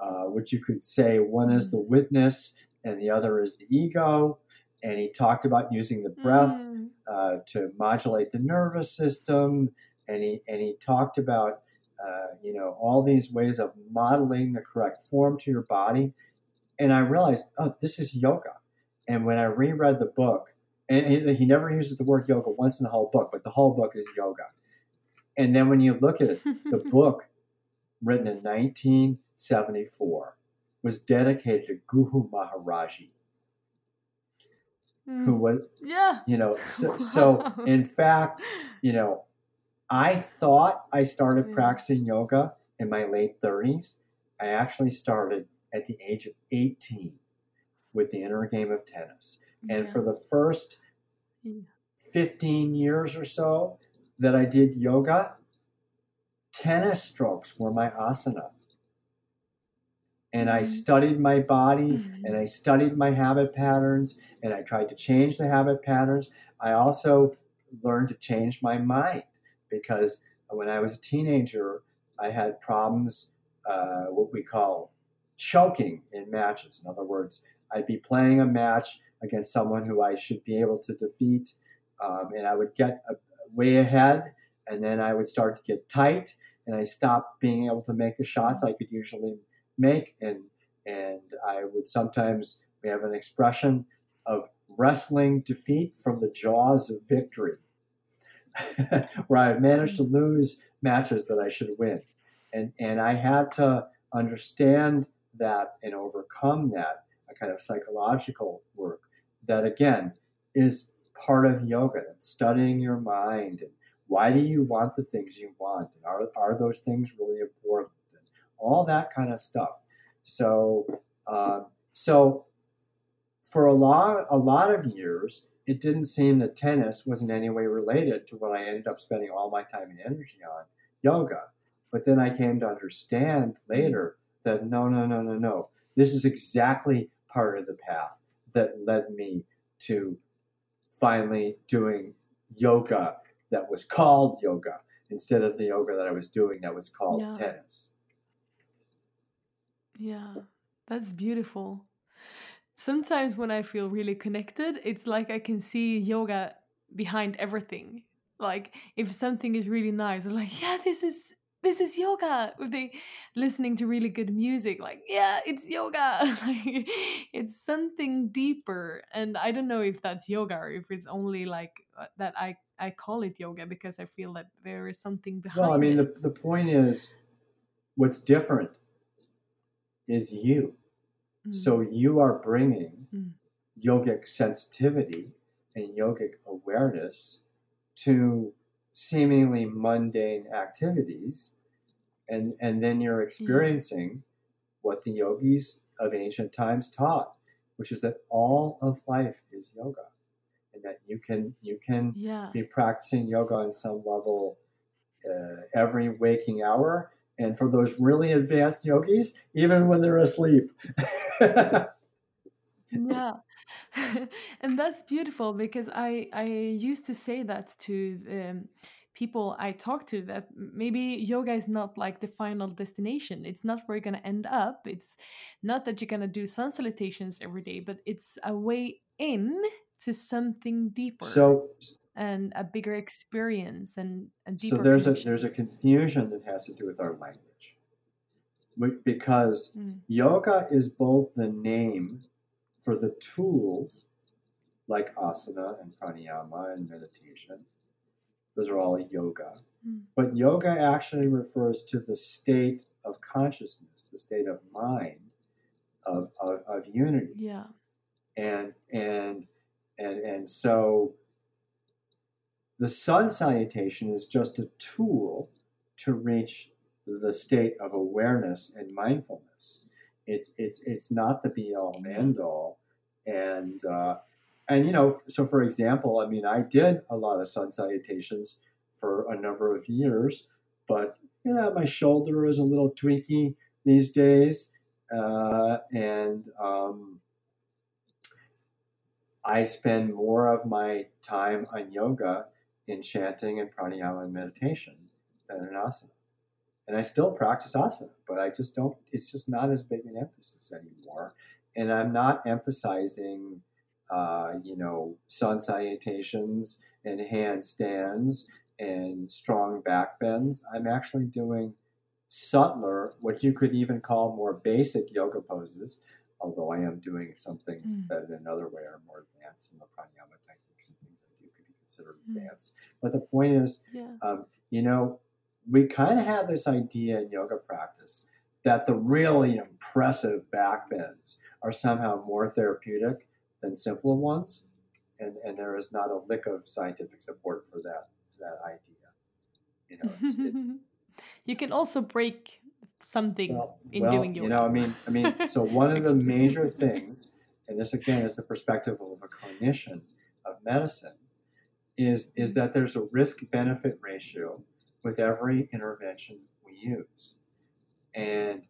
uh, which you could say one is the witness and the other is the ego. And he talked about using the breath Mm. uh, to modulate the nervous system. And he, and he talked about, uh, you know, all these ways of modeling the correct form to your body. And I realized, oh, this is yoga. And when I reread the book, and he, he never uses the word yoga once in the whole book, but the whole book is yoga. And then when you look at it, the book, written in 1974, was dedicated to Guru Maharaj Ji, who Mm. was, yeah. you know, so, so in fact, you know, I thought I started practicing yoga in my late 30s. I actually started at the age of 18 with the inner game of tennis. And Yeah. for the first 15 years or so that I did yoga, tennis strokes were my asana. And I Mhm. studied my body Mhm. and I studied my habit patterns and I tried to change the habit patterns. I also learned to change my mind because when I was a teenager, I had problems, uh, what we call choking in matches. In other words, I'd be playing a match against someone who I should be able to defeat, um, and I would get a, way ahead, and then I would start to get tight, and I stopped being able to make the shots I could usually make, and and I would sometimes we have an expression of wrestling defeat from the jaws of victory, where I've managed to lose matches that I should win, and and I had to understand that and overcome that a kind of psychological work that again is part of yoga studying your mind and why do you want the things you want and are, are those things really important and all that kind of stuff. So um, so for a lot a lot of years it didn't seem that tennis was in any way related to what i ended up spending all my time and energy on yoga. But then i came to understand later that no no no no no this is exactly part of the path that led me to finally doing yoga that was called yoga instead of the yoga that I was doing that was called Yeah. tennis. Yeah, that's beautiful. Sometimes when I feel really connected, it's like I can see yoga behind everything. Like if something is really nice, I'm like, yeah, this is this is yoga. with the listening to really good music, like, yeah, it's yoga. like it's something deeper. And I don't know if that's yoga or if it's only like uh, that I I call it yoga because I feel that there is something behind Well, I mean, the, the point is what's different is you. Mm. So you are bringing Mm. yogic sensitivity and yogic awareness to seemingly mundane activities and and then you're experiencing what the yogis of ancient times taught which is that all of life is yoga and that you can you can Yeah. be practicing yoga on some level uh, every waking hour. And for those really advanced yogis even when they're asleep and that's beautiful because i i used to say that to um, people i talk to that maybe yoga is not like the final destination. It's not where you're going to end up. It's not that you're going to do sun salutations every day but it's a way in to something deeper so and a bigger experience and a deeper so there's a there's a confusion that has to do with our language. Because Mm. yoga is both the name for the tools like asana and pranayama and meditation those are all yoga Mm. but yoga actually refers to the state of consciousness the state of mind of, of, of unity yeah and and and and so the sun salutation is just a tool to reach the state of awareness and mindfulness. It's it's it's not the be all and end all, and uh, and you know so for example, I mean I did a lot of sun salutations for a number of years, but you know my shoulder is a little tweaky these days, uh, and um, I spend more of my time on yoga in chanting and pranayama and meditation than in asana. And I still practice asana, but I just don't, it's just not as big an emphasis anymore. And I'm not emphasizing, uh, you know, sun salutations and handstands and strong back bends. I'm actually doing subtler, what you could even call more basic yoga poses, although I am doing some things Mm. that in another way are more advanced, in the pranayama techniques and things that you could be considered Mm. advanced. But the point is, yeah um, you know, we kind of have this idea in yoga practice that the really impressive back bends are somehow more therapeutic than simpler ones, and and there is not a lick of scientific support for that that idea. You know, it, you can also break something well, in well, doing yoga. you know, I mean, I mean, so one of the major things, and this again is the perspective of a clinician of medicine, is is mm-hmm. that there's a risk benefit ratio with every intervention we use, and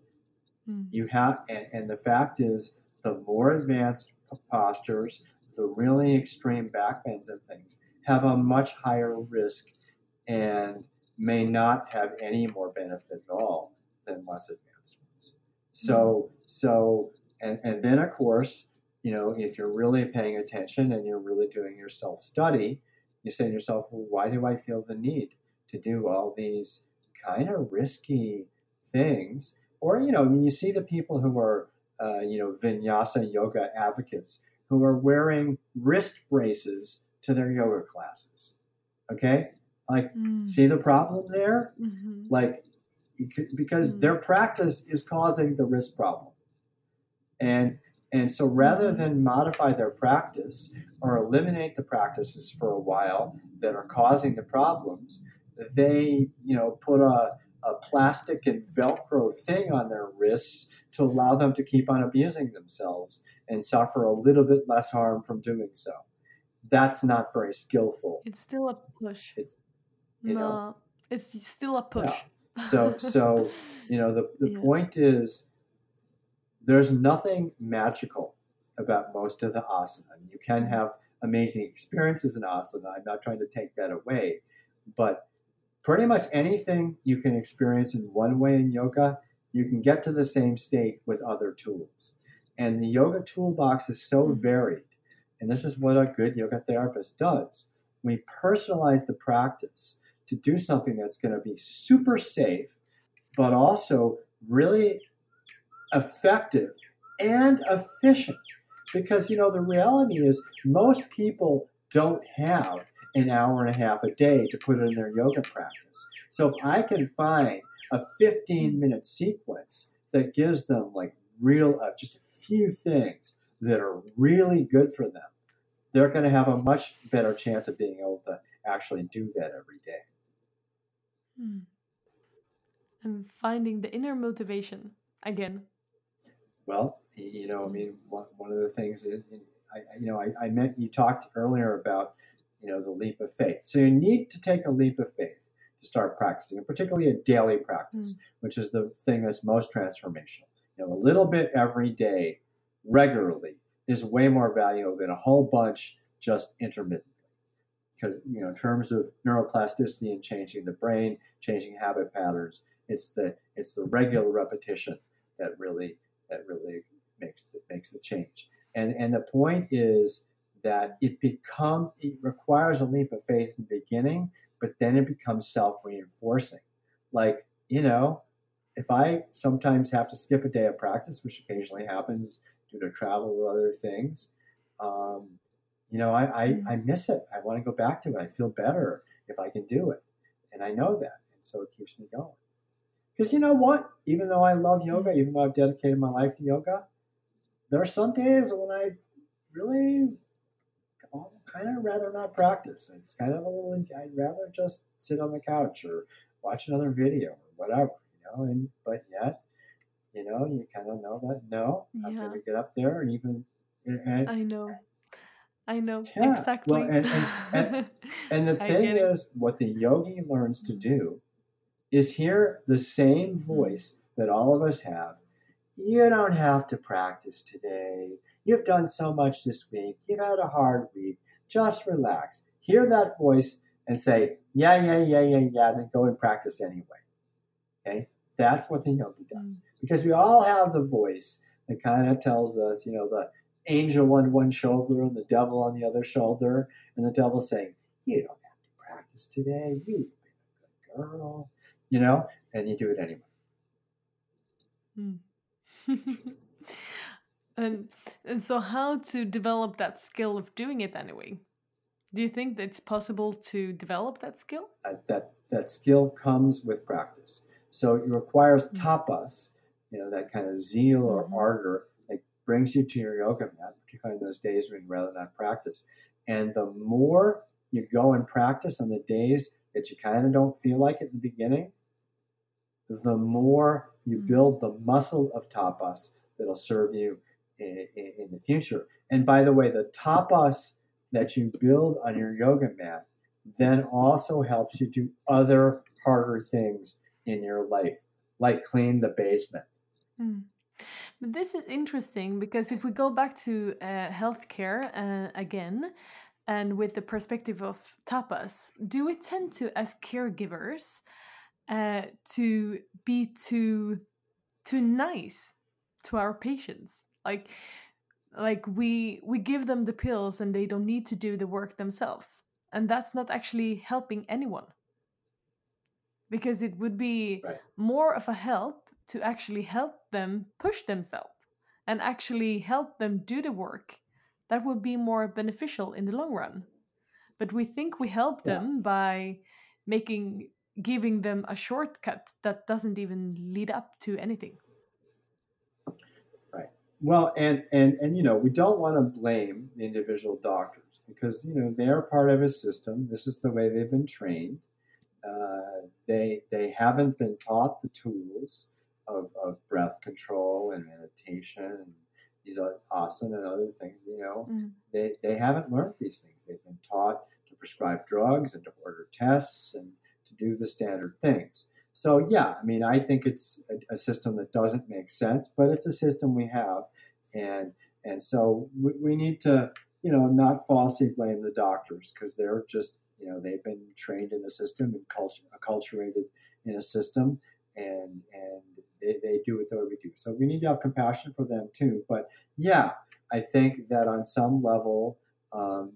Mm. you have, and, and the fact is, the more advanced postures, the really extreme back bends and things, have a much higher risk, and may not have any more benefit at all than less advanced ones. So, so, and, and then of course, you know, if you're really paying attention and you're really doing your self study, you say to yourself, well, why do I feel the need to do all these kind of risky things? Or, you know, I mean, you see the people who are, uh, you know, vinyasa yoga advocates who are wearing wrist braces to their yoga classes. Okay? Like, Mm. see the problem there? Mhm. like because Mm. their practice is causing the risk problem and and so rather Mhm. than modify their practice or eliminate the practices for a while that are causing the problems they you know put a, a plastic and velcro thing on their wrists to allow them to keep on abusing themselves and suffer a little bit less harm from doing so that's not very skillful It's still a push. It's- you no, know. it's still a push. So- so, you know the, the Yeah. point is there's nothing magical about most of the asana you can have amazing experiences in asana i'm not trying to take that away but pretty much anything you can experience in one way in yoga you can get to the same state with other tools and the yoga toolbox is so Mhm. varied and this is what a good yoga therapist does we personalize the practice to do something that's going to be super safe but also really effective and efficient. Because, you know, the reality is most people don't have an hour and a half a day to put in their yoga practice. So if I can find a 15 minute sequence that gives them like real, uh, just a few things that are really good for them, they're going to have a much better chance of being able to actually do that every day. Hmm. And finding the inner motivation again. Well, you know, I mean, one, one of the things that, I, you know, I, I meant you talked earlier about, you know, the leap of faith. So you need to take a leap of faith to start practicing, and particularly a daily practice, mm. which is the thing that's most transformational. You know, a little bit every day, regularly, is way more valuable than a whole bunch just intermittently. Because, you know, in terms of neuroplasticity and changing the brain, changing habit patterns, it's the it's the regular repetition that really that really makes the, makes the change. And and the point is that it become it requires a leap of faith in the beginning, but then it becomes self reinforcing. Like you know, if I sometimes have to skip a day of practice, which occasionally happens due to travel or other things, um, you know, I, I, mm-hmm. I miss it. I want to go back to it. I feel better if I can do it. And I know that. And so it keeps me going. Because you know what? Even though I love yoga, even though I've dedicated my life to yoga, there are some days when I really kind of rather not practice. It's kind of a little, I'd rather just sit on the couch or watch another video or whatever, you know, and, but yet, you know, you kind of know that, no, I'm going to get up there and even, and, I know. I know yeah. exactly. Well, and, and, and, and the thing is, what the yogi learns to do is hear the same mm-hmm. voice that all of us have. You don't have to practice today. You've done so much this week. You've had a hard week. Just relax. Hear that voice and say, yeah, yeah, yeah, yeah, yeah, then go and practice anyway. Okay? That's what the yogi does. Mm. Because we all have the voice that kind of tells us, you know, the angel on one shoulder and the devil on the other shoulder, and the devil saying, You don't have to practice today. You've been a good girl, you know, and you do it anyway. Mm. And, and so, how to develop that skill of doing it anyway? Do you think that it's possible to develop that skill? Uh, that that skill comes with practice. So it requires mm-hmm. tapas, you know, that kind of zeal or mm-hmm. ardor that brings you to your yoga mat, particularly in those days when you rather not practice. And the more you go and practice on the days that you kind of don't feel like it in the beginning, the more you mm-hmm. build the muscle of tapas that'll serve you in, the future. And by the way, the tapas that you build on your yoga mat then also helps you do other harder things in your life, like clean the basement. Mm. But this is interesting because if we go back to uh, healthcare uh, again, and with the perspective of tapas, do we tend to, as caregivers, uh, to be too too nice to our patients? Like like we we give them the pills and they don't need to do the work themselves and that's not actually helping anyone because it would be right. more of a help to actually help them push themselves and actually help them do the work that would be more beneficial in the long run but we think we help yeah. them by making giving them a shortcut that doesn't even lead up to anything well, and and and you know, we don't want to blame the individual doctors because you know they are part of a system. This is the way they've been trained. Uh, they they haven't been taught the tools of, of breath control and meditation and these are asana and other things. You know, mm. they they haven't learned these things. They've been taught to prescribe drugs and to order tests and to do the standard things. So yeah, I mean, I think it's a, a, system that doesn't make sense, but it's a system we have, and and so we, we need to you know not falsely blame the doctors because they're just you know they've been trained in a system and culture acculturated in a system, and and they, they do what we do. So we need to have compassion for them too. But yeah, I think that on some level, um,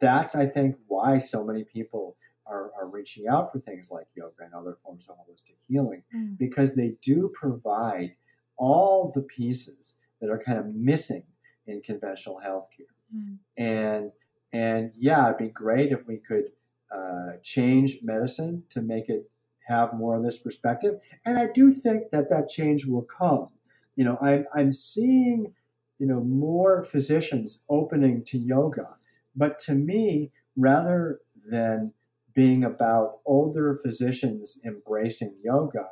that's I think why so many people are, are reaching out for things like yoga and other forms of holistic healing mm. because they do provide all the pieces that are kind of missing in conventional healthcare. Mm. And and yeah, it'd be great if we could uh, change medicine to make it have more of this perspective. And I do think that that change will come. You know, I'm I'm seeing you know more physicians opening to yoga but to me, rather than being about older physicians embracing yoga,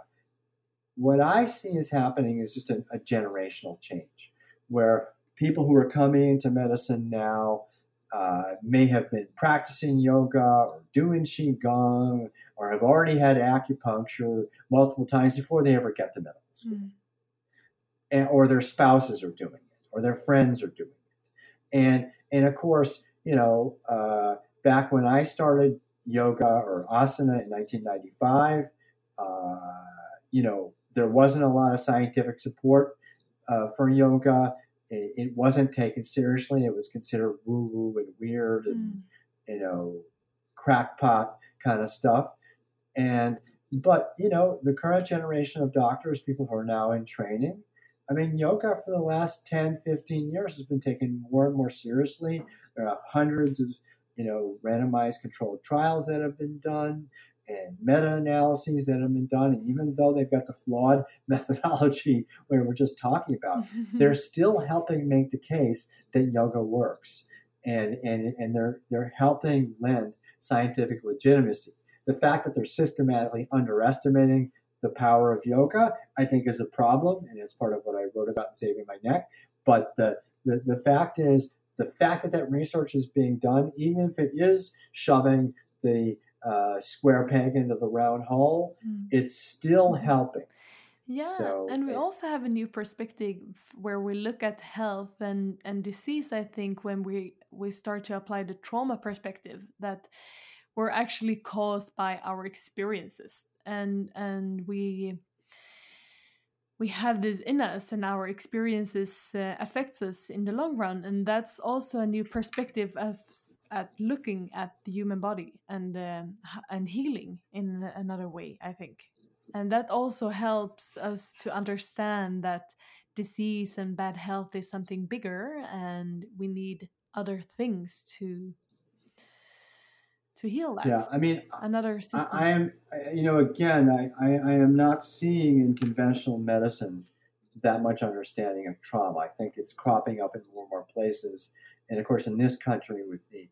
what I see is happening is just a, a generational change where people who are coming into medicine now uh, may have been practicing yoga or doing qigong or have already had acupuncture multiple times before they ever get to medical school, mm. and, or their spouses are doing it, or their friends are doing it, and and of course, you know, uh, back when I started yoga or asana in 1995, uh, you know, there wasn't a lot of scientific support uh, for yoga. It, it, wasn't taken seriously. It was considered woo woo and weird and, mm. you know, crackpot kind of stuff. And, but, you know, the current generation of doctors, people who are now in training, I mean, yoga for the last 10, 15 years has been taken more and more seriously. There are hundreds of, you know, randomized controlled trials that have been done and meta-analyses that have been done. And even though they've got the flawed methodology where we're just talking about, they're still helping make the case that yoga works. And, and, and they're, they're helping lend scientific legitimacy. The fact that they're systematically underestimating the power of yoga, I think, is a problem, and it's part of what I wrote about in Saving My Neck. But the, the, the fact is, the fact that that research is being done, even if it is shoving the uh, square peg into the round hole, mm. it's still mm-hmm. helping. Yeah, so, and we it, also have a new perspective where we look at health and, and disease. I think when we we start to apply the trauma perspective that we're actually caused by our experiences, and and we we have this in us and our experiences uh, affects us in the long run. And that's also a new perspective of at looking at the human body and uh, and healing in another way i think. And that also helps us to understand that disease and bad health is something bigger and we need other things to to heal that yeah i mean another system. I, I am you know again I, I i am not seeing in conventional medicine that much understanding of trauma i think it's cropping up in more and more places and of course in this country with the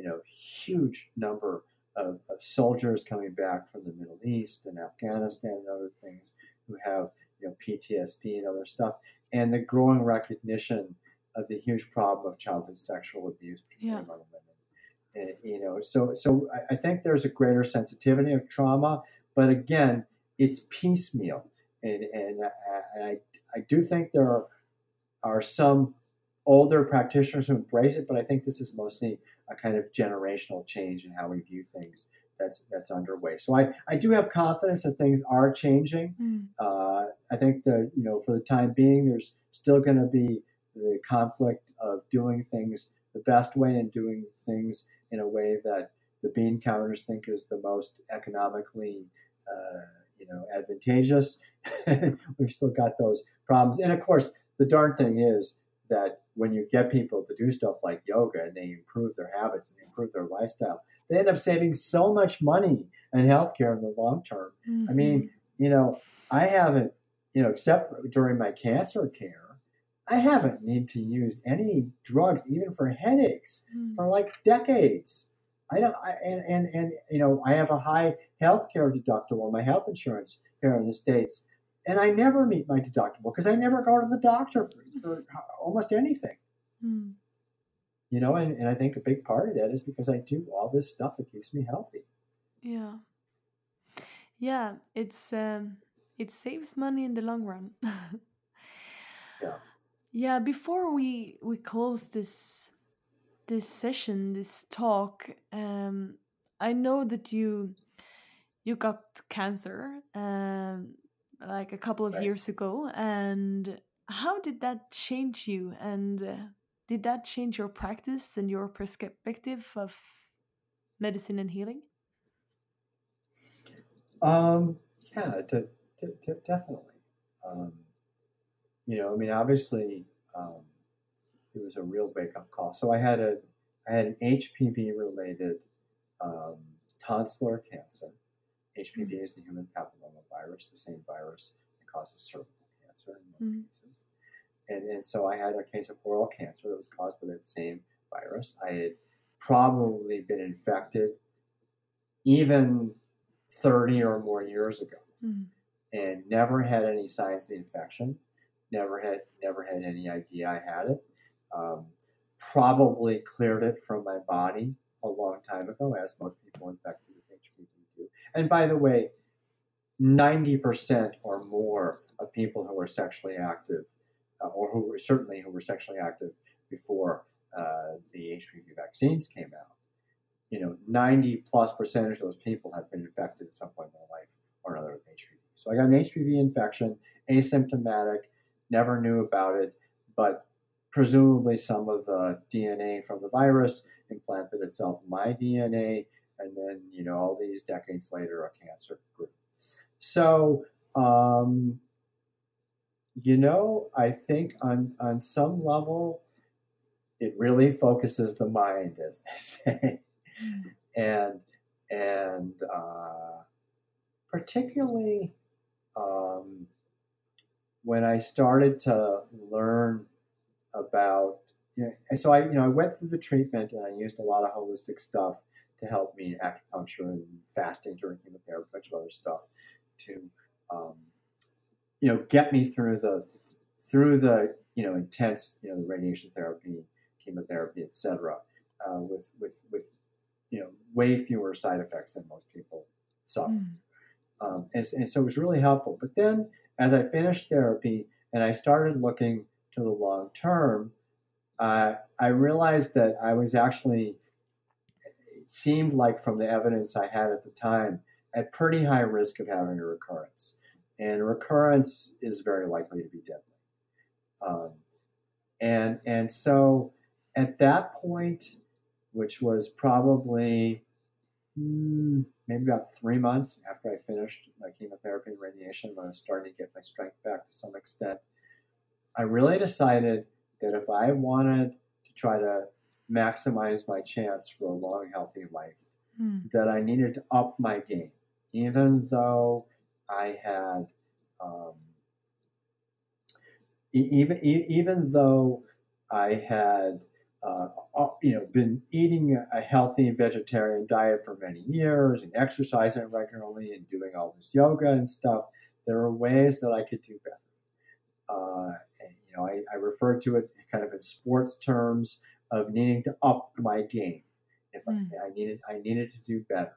you know, huge number of, of, soldiers coming back from the Middle East and Afghanistan and other things who have you know PTSD and other stuff, and the growing recognition of the huge problem of childhood sexual abuse, particularly yeah. among women. You know, so so I, I think there's a greater sensitivity of trauma, but again, it's piecemeal, and and I, I, I do think there are are some older practitioners who embrace it, but I think this is mostly a kind of generational change in how we view things that's that's underway. So I, I do have confidence that things are changing. Mm. Uh, I think that you know for the time being, there's still going to be the conflict of doing things the best way and doing things in a way that the bean counters think is the most economically uh, you know advantageous. We've still got those problems, and of course, the darn thing is that when you get people to do stuff like yoga and they improve their habits and improve their lifestyle, they end up saving so much money in healthcare in the long term. Mm-hmm. I mean, mm-hmm. you know, I haven't, you know, except during my cancer care, I haven't need to use any drugs, even for headaches, mm-hmm. for like decades. I don't, I, and, and, and, you know, I have a high healthcare deductible on my health insurance here in the States and I never meet my deductible because I never go to the doctor for, for almost anything. Hmm. You know, and, and I think a big part of that is because I do all this stuff that keeps me healthy. Yeah. Yeah, it's um, it saves money in the long run. yeah. Yeah, before we we close this this session, this talk, um, I know that you you got cancer. Um, like a couple of right. years ago and how did that change you and uh, did that change your practice and your perspective of medicine and healing um yeah definitely um, you know i mean obviously um, it was a real wake-up call so i had a i had an hpv related um, tonsillar cancer HPV is the human papillomavirus, the same virus that causes cervical cancer in most mm-hmm. cases. And, and so I had a case of oral cancer that was caused by that same virus. I had probably been infected even 30 or more years ago Mm. and never had any signs of the infection never had never had any idea i had it. Um, probably cleared it from my body a long time ago as most people infected with hpv do and by the way 90% or more of people who are sexually active uh, or who were certainly who were sexually active before uh, the hpv vaccines came out you know 90 plus percentage of those people have been infected at some point in their life or another with hpv so i got an hpv infection asymptomatic never knew about it, but presumably some of the DNA from the virus implanted itself in my DNA, and then, you know, all these decades later, a cancer grew. So, um, you know, I think on, on some level, it really focuses the mind, as they say. And, and uh, particularly, um, when I started to learn about, you know, so I, you know, I went through the treatment and I used a lot of holistic stuff to help me, acupuncture and fasting during chemotherapy, a bunch of other stuff to, um, you know, get me through the, through the, you know, intense, you know, the radiation therapy, chemotherapy, etc., uh, with, with, with, you know, way fewer side effects than most people suffer. Mm. Um, and, and so it was really helpful. But then as I finished therapy and I started looking to the long term, uh, I realized that I was actually, it seemed like from the evidence I had at the time, at pretty high risk of having a recurrence. And recurrence is very likely to be deadly. Um, and, and so at that point, which was probably maybe about three months after I finished my chemotherapy and radiation, when I was starting to get my strength back to some extent, I really decided that if I wanted to try to maximize my chance for a long, healthy life, Mm. that I needed to up my game, even though I had, um, even even though I had, uh, uh, you know, been eating a healthy vegetarian diet for many years and exercising regularly and doing all this yoga and stuff. There are ways that I could do better. Uh, and, you know, I, I refer to it kind of in sports terms of needing to up my game. If Mm. I, I needed, I needed to do better.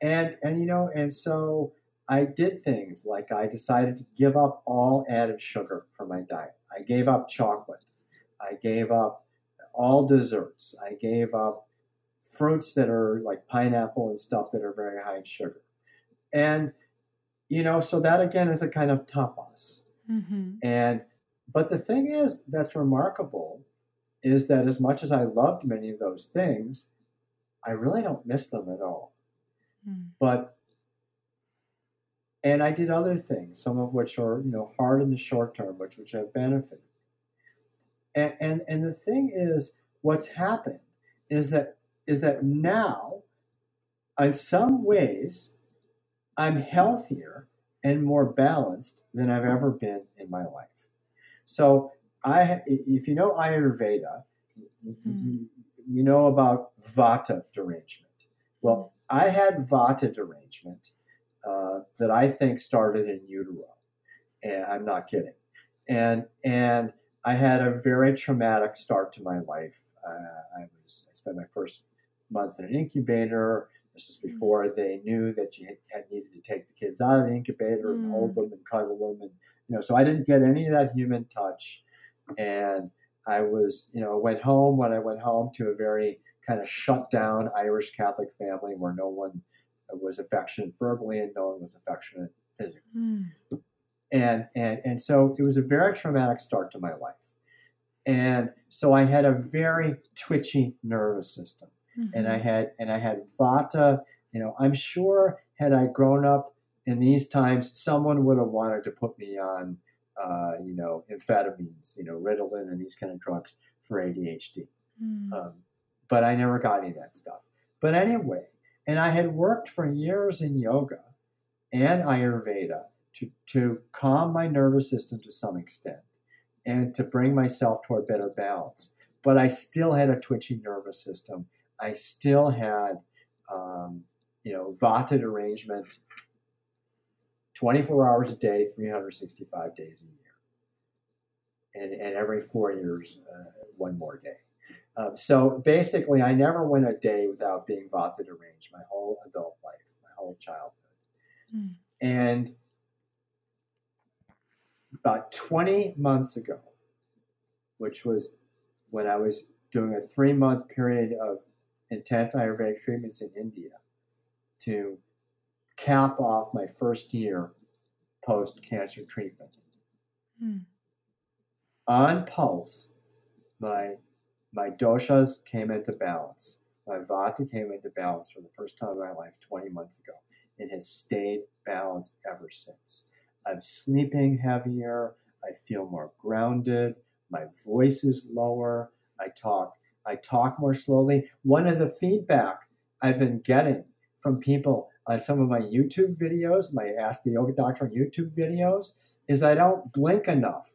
And and you know, and so I did things like I decided to give up all added sugar from my diet. I gave up chocolate. I gave up all desserts. I gave up fruits that are like pineapple and stuff that are very high in sugar. And you know, so that again is a kind of tapas. hmm And but the thing is that's remarkable is that as much as I loved many of those things, I really don't miss them at all. Mm. But and I did other things, some of which are you know hard in the short term, which which have benefited. And and and the thing is, what's happened is that is that now, in some ways, I'm healthier and more balanced than I've ever been in my life. So I, if you know Ayurveda, you, you know about Vata derangement. Well, I had Vata derangement uh, that I think started in utero, and I'm not kidding. And and I had a very traumatic start to my life. Uh, I was I spent my first month in an incubator. This is before they knew that you had, had needed to take the kids out of the incubator and Mm. hold them and cuddle them, and you know. So I didn't get any of that human touch, and I was you know went home when I went home to a very kind of shut down Irish Catholic family where no one was affectionate verbally and no one was affectionate physically Mm. And and and so it was a very traumatic start to my life and so i had a very twitchy nervous system and i Mhm. had and i had vata you know i'm sure had i grown up in these times someone would have wanted to put me on uh, you know amphetamines you know ritalin and these kind of drugs for adhd Mm. um, but I never got any of that stuff. But anyway, and I had worked for years in yoga and Ayurveda to, to calm my nervous system to some extent and to bring myself toward better balance. But I still had a twitchy nervous system. I still had, um, you know, vata derangement 24 hours a day, 365 days a year. And, and every four years, uh, one more day. Um, so basically, I never went a day without being vata deranged my whole adult life, my whole childhood. Mm. And about 20 months ago, which was when I was doing a three month period of intense Ayurvedic treatments in India to cap off my first year post cancer treatment. Hmm. On pulse, my my doshas came into balance. My vata came into balance for the first time in my life 20 months ago. It has stayed balanced ever since. I'm sleeping heavier. I feel more grounded. My voice is lower. I talk I talk more slowly. One of the feedback I've been getting from people on some of my YouTube videos, my Ask the Yoga Doctor on YouTube videos, is I don't blink enough.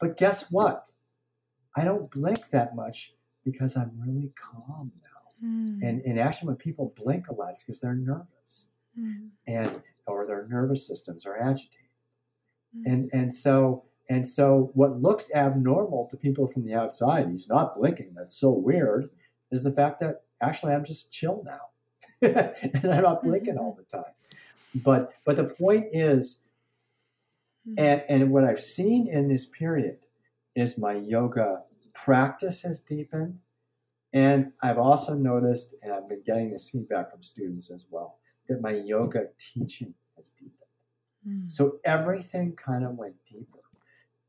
But guess what? I don't blink that much because I'm really calm now. Mm. And, and actually, when people blink a lot, it's because they're nervous, mm. and or their nervous systems are agitated. Mm. And and so and so, what looks abnormal to people from the outside, he's not blinking, that's so weird, is the fact that actually I'm just chill now. and I'm not blinking all the time. But but the point is, hmm. and, and what I've seen in this period is my yoga practice has deepened. And I've also noticed, and I've been getting this feedback from students as well, that my yoga teaching has deepened. Mm. So everything kind of went deeper.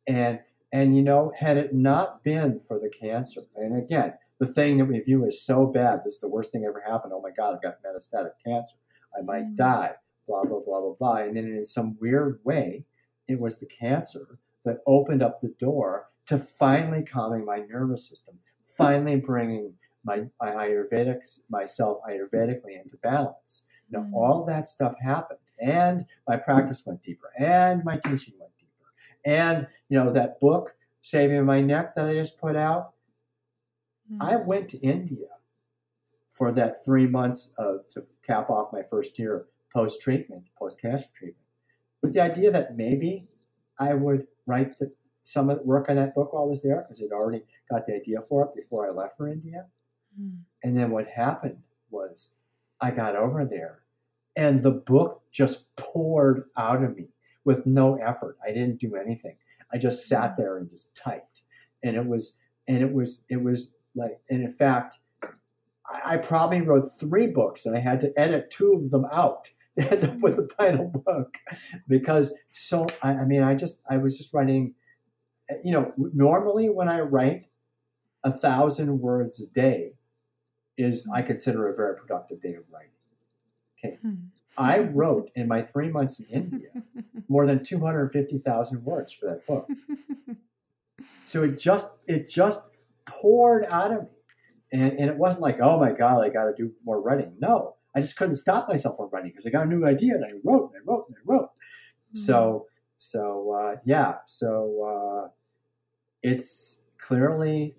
And and you know, had it not been for the cancer, and again, the thing that we view as so bad, this is the worst thing ever happened. Oh my God, I've got metastatic cancer. I might mm-hmm. die. Blah blah blah blah blah. And then in some weird way, it was the cancer that opened up the door to finally calming my nervous system, finally bringing my, my Ayurvedic myself Ayurvedically into balance. You know, mm-hmm. all that stuff happened, and my practice went deeper, and my teaching went deeper. and, you know, that book, Saving My Neck, that I just put out, mm-hmm. I went to India for that three months of, to cap off my first year post treatment, post cancer treatment, with the idea that maybe I would write the, some of the work on that book while I was there because I'd already got the idea for it before I left for India. Mm. And then what happened was I got over there and the book just poured out of me with no effort. I didn't do anything. I just sat mm-hmm. there and just typed. And it was, and it was, it was like, and in fact, I, I probably wrote three books and I had to edit two of them out to end up with the final book because so, I, I mean, I just, I was just writing, you know, normally when I write a thousand words a day is I mm-hmm. consider a very productive day of writing. Okay. Hmm. I wrote in my three months in India more than 250,000 words for that book. so it just it just poured out of me. And, and it wasn't like, oh my God, I got to do more writing. No, I just couldn't stop myself from writing because I got a new idea and I wrote and I wrote and I wrote. Mm-hmm. So, so uh, yeah, so uh, it's clearly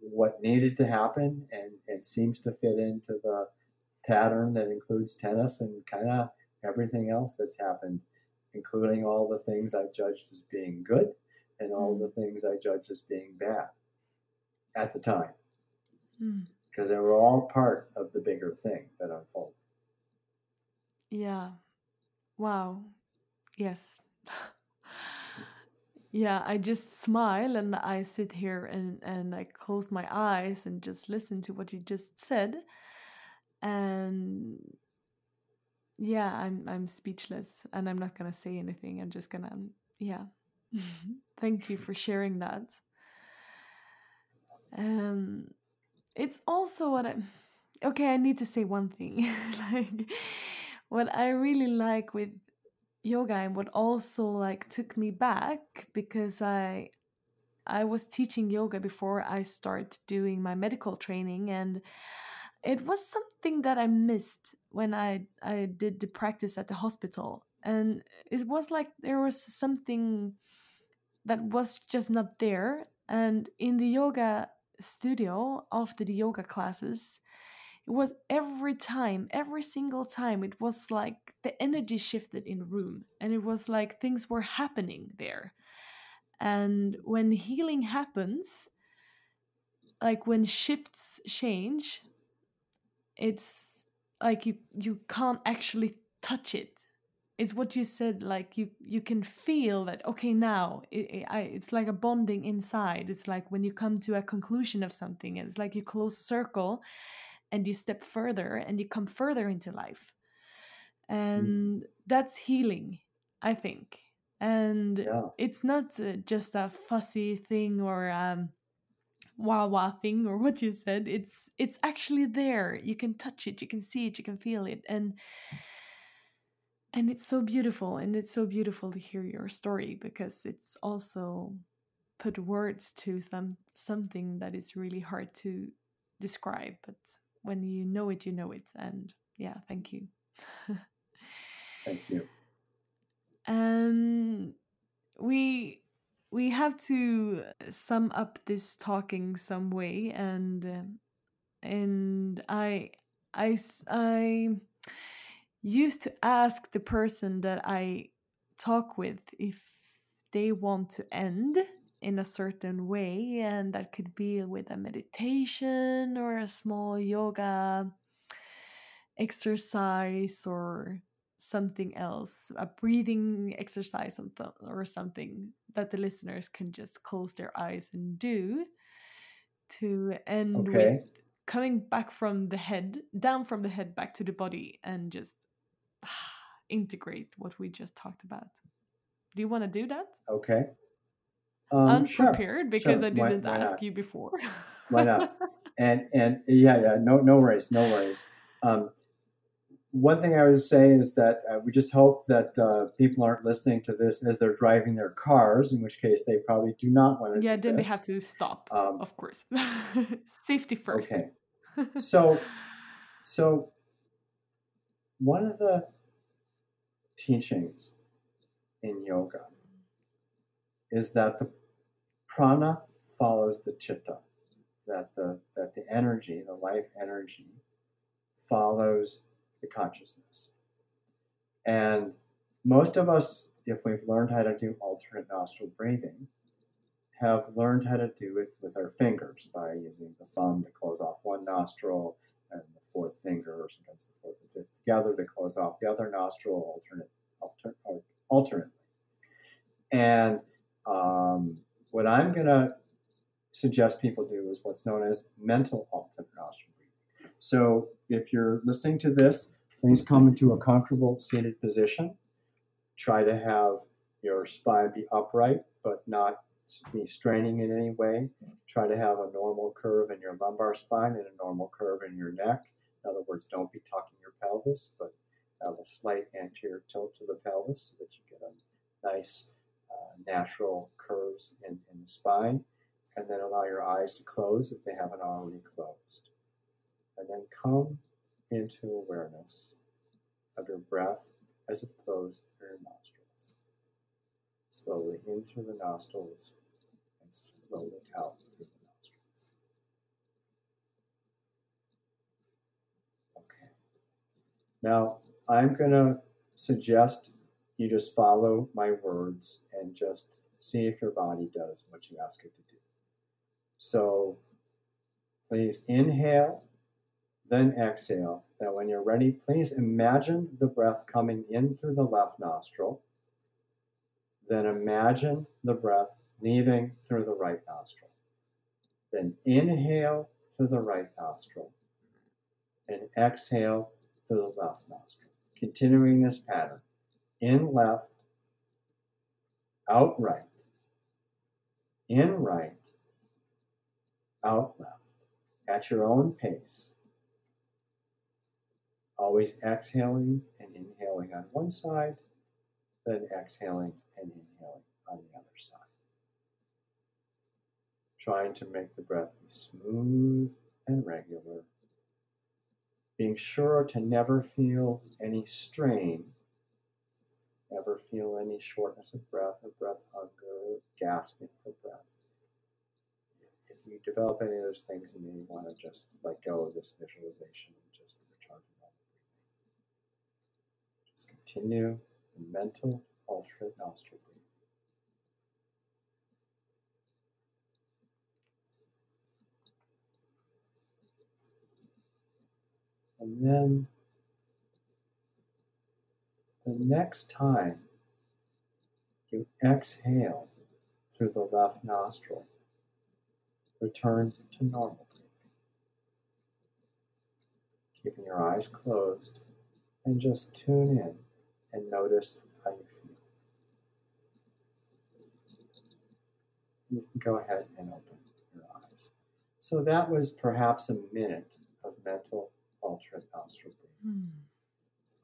what needed to happen and, and seems to fit into the pattern that includes tennis and kind of everything else that's happened, including all the things I've judged as being good and all mm. the things I judged as being bad at the time. Because mm. they were all part of the bigger thing that unfolded. Yeah. Wow. Yes. yeah, I just smile and I sit here and, and I close my eyes and just listen to what you just said and yeah i'm i'm speechless and i'm not to say anything. I'm just to yeah. Thank you for sharing that. Um it's also what i'm okay i need to say one thing. Like what i really like with yoga and what also like took me back because i i was teaching yoga before i start doing my medical training and it was something that I missed when I I did the practice at the hospital, and it was like there was something that was just not there. And in the yoga studio after the yoga classes, it was every time every single time it was like the energy shifted in the room and it was like things were happening there and when healing happens like when shifts change it's like you you can't actually touch it it's what you said like you you can feel that okay now it, it, I, it's like a bonding inside it's like when you come to a conclusion of something it's like you close a circle and you step further and you come further into life and mm. that's healing i think and yeah. it's not uh, just a fussy thing or um wah wah thing or what you said it's it's actually there. You can touch it you can see it you can feel it and and it's so beautiful and it's so beautiful to hear your story because it's also put words to them something that is really hard to describe but when you know it you know it and yeah thank you. Thank you. Um we we have to sum up this talking some way and uh, and i i i used to ask the person that I talk with if they want to end in a certain way, and that could be with a meditation or a small yoga exercise or something else, a breathing exercise or something that the listeners can just close their eyes and do to end okay. with coming back from the head, down from the head back to the body, and just integrate what we just talked about. Do you want to do that? Okay. Um, Unprepared sure, because sure. I didn't why, why ask not? you before. why not? And and yeah, yeah, no, no worries, no worries. Um, one thing I would say is that uh, we just hope that uh, people aren't listening to this as they're driving their cars, in which case they probably do not want to. Yeah, then this. they have to stop, um, of course. Safety first. Okay. So, so one of the teachings in yoga is that the prana follows the chitta, that the, that the energy, the life energy, follows the consciousness. And most of us, if we've learned how to do alternate nostril breathing, have learned how to do it with our fingers by using the thumb to close off one nostril and the fourth finger, or sometimes the fourth and fifth together to close off the other nostril alternate, alter, alternately. And um, what I'm going to suggest people do is what's known as mental alternate nostril breathing. So if you're listening to this, please come into a comfortable seated position. Try to have your spine be upright, but not be straining in any way. Try to have a normal curve in your lumbar spine and a normal curve in your neck. In other words, don't be tucking your pelvis, but have a slight anterior tilt to the pelvis so that you get a nice uh, natural curves in, in the spine. And then allow your eyes to close if they haven't already closed. And then come into awareness of your breath as it flows through your nostrils. Slowly in through the nostrils and slowly out through the nostrils. Okay. Now, I'm going to suggest you just follow my words and just see if your body does what you ask it to do. So please inhale, then exhale. Now, when you're ready, please imagine the breath coming in through the left nostril. Then imagine the breath leaving through the right nostril. Then inhale through the right nostril and exhale through the left nostril continuing this pattern in left, out right, in right, out left, at your own pace. Always exhaling and inhaling on one side, then exhaling and inhaling on the other side. Trying to make the breath be smooth and regular being sure to never feel any strain, never feel any shortness of breath or breath hunger, gasping for breath. If you develop any of those things, you want to just let go of this visualization and just return to normal breathing. Just continue the mental alternate nostril breathing. And then the next time you exhale through the left nostril, return to normal breathing. Keeping your eyes closed and just tune in and notice how you feel. You can go ahead and open your eyes. So that was perhaps a minute of mental alternate nostril breathing.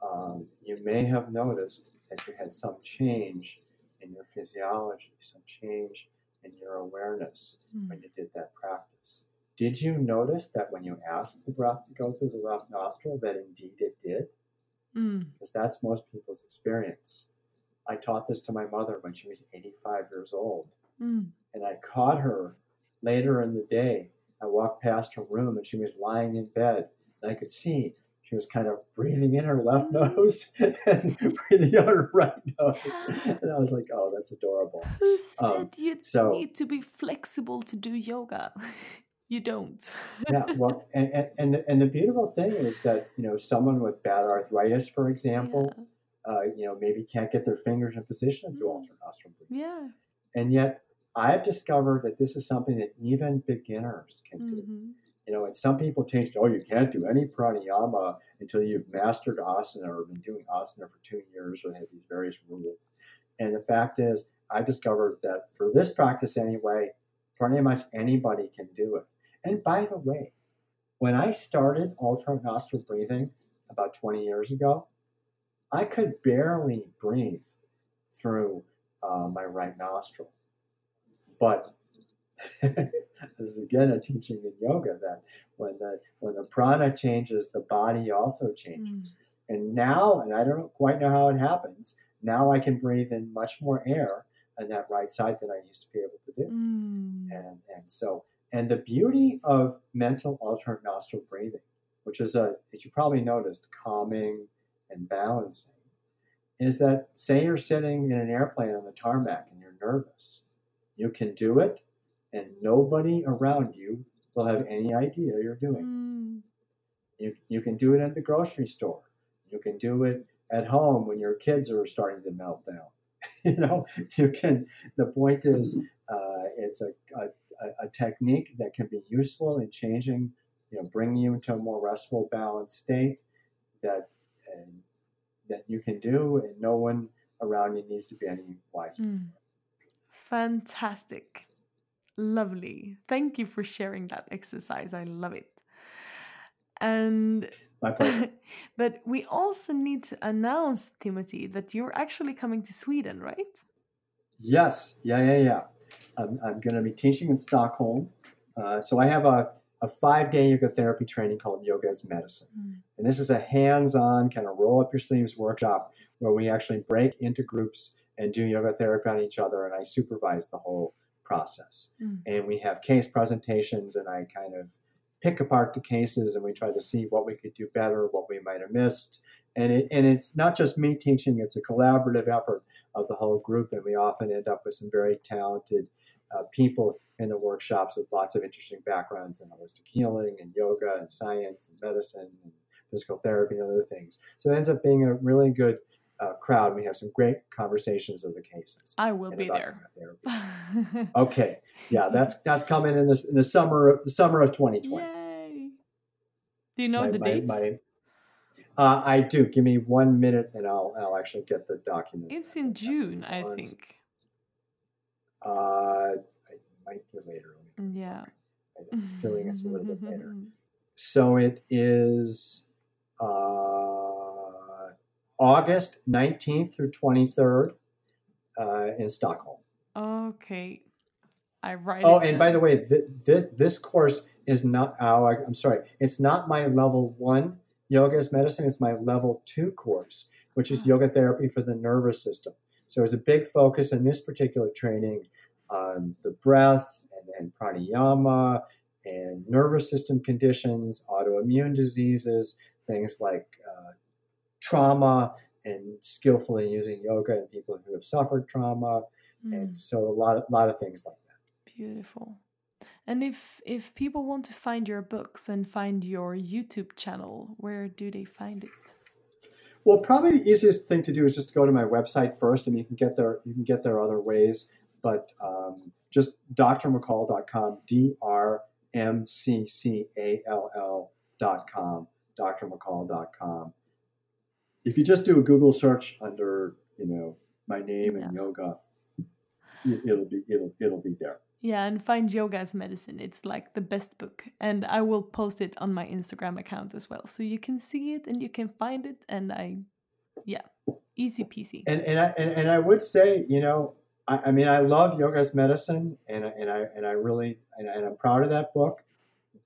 Mm. Um, you may have noticed that you had some change in your physiology, some change in your awareness Mm. when you did that practice. Did you notice that when you asked the breath to go through the left nostril, that indeed it did? Mm. Because that's most people's experience. I taught this to my mother when she was 85 years old, Mm. and I caught her later in the day. I walked past her room, and she was lying in bed, and I could see she was kind of breathing in her left nose and breathing out her right nose. And I was like, oh, that's adorable. Who said Um, you so- need to be flexible to do yoga? you don't. yeah well and, and and the, and the beautiful thing is that you know someone with bad arthritis for example uh, you know maybe can't get their fingers in position to do Mm. alternate nostril breathing Yeah. and yet i've discovered that this is something that even beginners can do hmm you know and some people teach oh you can't do any pranayama until you've mastered asana or been doing asana for two years or they have these various rules and the fact is i've discovered that for this practice anyway pretty much anybody can do it and by the way when i started alternate nostril breathing about 20 years ago i could barely breathe through uh, my right nostril but this is again a teaching in yoga that when the when the prana changes, the body also changes. And now, and I don't quite know how it happens. Now I can breathe in much more air on that right side than I used to be able to do. Mm. And and so and the beauty of mental alternate nostril breathing, which is a as you probably noticed, calming and balancing, is that say you're sitting in an airplane on the tarmac and you're nervous, you can do it, and nobody around you will have any idea you're doing. it. Mm. You, you can do it at the grocery store. You can do it at home when your kids are starting to melt down. you know, you can. The point is, uh, it's a, a, a- a technique that can be useful in changing, you know, bringing you into a more restful, balanced state that and, that you can do, and no one around you needs to be any wiser. Mm. Fantastic. Lovely. Thank you for sharing that exercise. I love it. And My pleasure. but we also need to announce, Timothy, that you're actually coming to Sweden, right? Yes, yeah, yeah, yeah. I'm, I'm going to be teaching in Stockholm. Uh, so I have a, a five day yoga therapy training called Yoga as Medicine. Mm. And this is a hands on kind of roll up your sleeves workshop where we actually break into groups and do yoga therapy on each other. And I supervise the whole process. Mm. And we have case presentations, and I kind of pick apart the cases and we try to see what we could do better, what we might have missed. And, it, and it's not just me teaching, it's a collaborative effort of the whole group. And we often end up with some very talented uh, people in the workshops with lots of interesting backgrounds in holistic healing and yoga and science and medicine and physical therapy and other things. So it ends up being a really good uh, crowd. We have some great conversations of the cases. I will be there. Okay, yeah, that's that's coming in this in the summer of the summer of 2020. Yay! Do you know My- the my- dates? my- uh, I do. Give me one minute, and I'll I'll actually get the document. it's in June, I think. Uh, it might be later. Let Yeah. I have a feeling it's a little bit later. So it is uh, August 19th through 23rd uh, in Stockholm. Okay. I write Oh, and by the way, th- this this course is not. Oh, I- I'm sorry. It's not my level one yoga as medicine. is my level two course, which is yoga therapy for the nervous system. So there's a big focus in this particular training on the breath and, and pranayama and nervous system conditions, autoimmune diseases, things like uh, trauma and skillfully using yoga in people who have suffered trauma. Mm. And so a lot of, lot of things like that. Beautiful. And if if people want to find your books and find your YouTube channel, where do they find it? Well, probably the easiest thing to do is just go to my website first, and you can get there. You can get there other ways, but um, just drmccall.com, d r m c c a l l.com, drmccall.com. If you just do a Google search under, you know, my name and yeah. yoga, it'll be it'll it'll be there. Yeah, and find Yoga as Medicine. It's like the best book. And I will post it on my Instagram account as well. So you can see it and you can find it. And I, yeah, easy peasy. And, and, I, and, and I would say, you know, I, I mean, I love Yoga as Medicine and, and, I, and I really, and, and I'm proud of that book.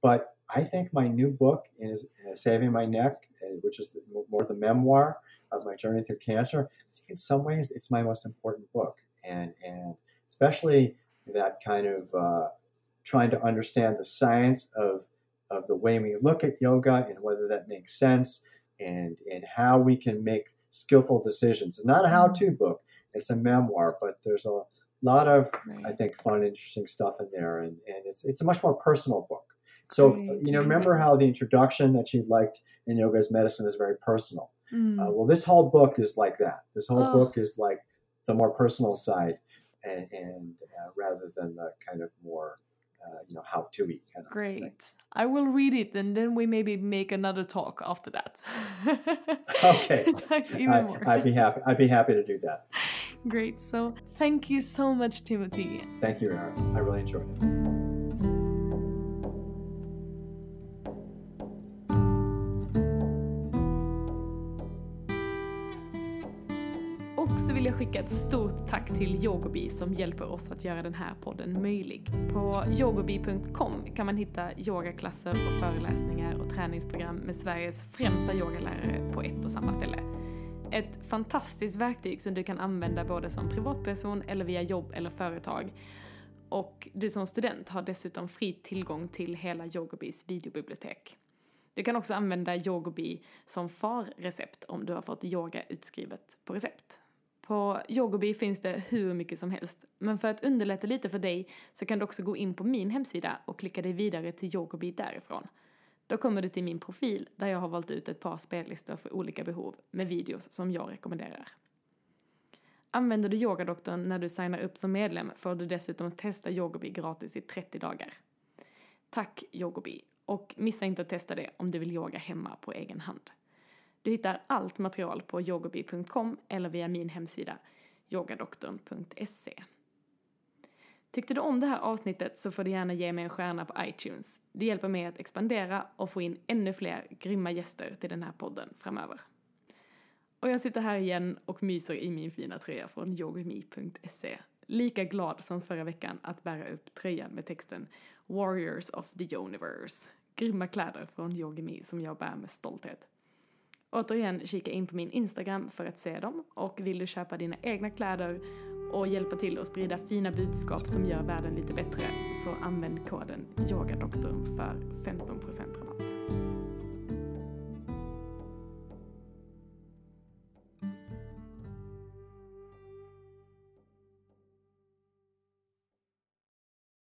But I think my new book is uh, Saving My Neck, uh, which is more the memoir of my journey through cancer. I think in some ways it's my most important book. And, and especially that kind of uh, trying to understand the science of of the way we look at yoga and whether that makes sense and and how we can make skillful decisions. It's not a how-to mm-hmm. book; it's a memoir, but there's a lot of right. I think fun, interesting stuff in there, and and it's it's a much more personal book. So Great. you know, remember how the introduction that you liked in Yoga as Medicine is very personal. Mm. Uh, well, this whole book is like that. This whole oh. book is like the more personal side and, and uh, rather than the kind of more uh, you know how to eat kind of great. Thing. i will read it and then we maybe make another talk after that. Okay. I, i'd be happy i'd be happy to do that. Great. So thank you so much timothy. Thank you Aaron. i really enjoyed it vill jag skicka ett stort tack till Yogobi som hjälper oss att göra den här podden möjlig. På yogobi.com kan man hitta yogaklasser och föreläsningar och träningsprogram med Sveriges främsta yogalärare på ett och samma ställe. Ett fantastiskt verktyg som du kan använda både som privatperson eller via jobb eller företag. Och du som student har dessutom fri tillgång till hela Yogobis videobibliotek. Du kan också använda Yogobi som farrecept om du har fått yoga utskrivet på recept. På Yogobi finns det hur mycket som helst, men för att underlätta lite för dig så kan du också gå in på min hemsida och klicka dig vidare till Yogobi därifrån. Då kommer du till min profil där jag har valt ut ett par spellistor för olika behov med videos som jag rekommenderar. Använder du Yogadoktorn när du signar upp som medlem får du dessutom testa Yogobi gratis i 30 dagar. Tack Yogobi! Och missa inte att testa det om du vill yoga hemma på egen hand. Du hittar allt material på yogobi.com eller via min hemsida yogadoktorn.se. Tyckte du om det här avsnittet så får du gärna ge mig en stjärna på iTunes. Det hjälper mig att expandera och få in ännu fler grymma gäster till den här podden framöver. Och jag sitter här igen och myser i min fina tröja från yogami.se. Lika glad som förra veckan att bära upp tröjan med texten Warriors of the Universe. Grymma kläder från Yogami som jag bär med stolthet. Återigen, kika in på min Instagram för att se dem och vill du köpa dina egna kläder och hjälpa till att sprida fina budskap som gör världen lite bättre så använd koden YOGADOKTORN för 15% rabatt.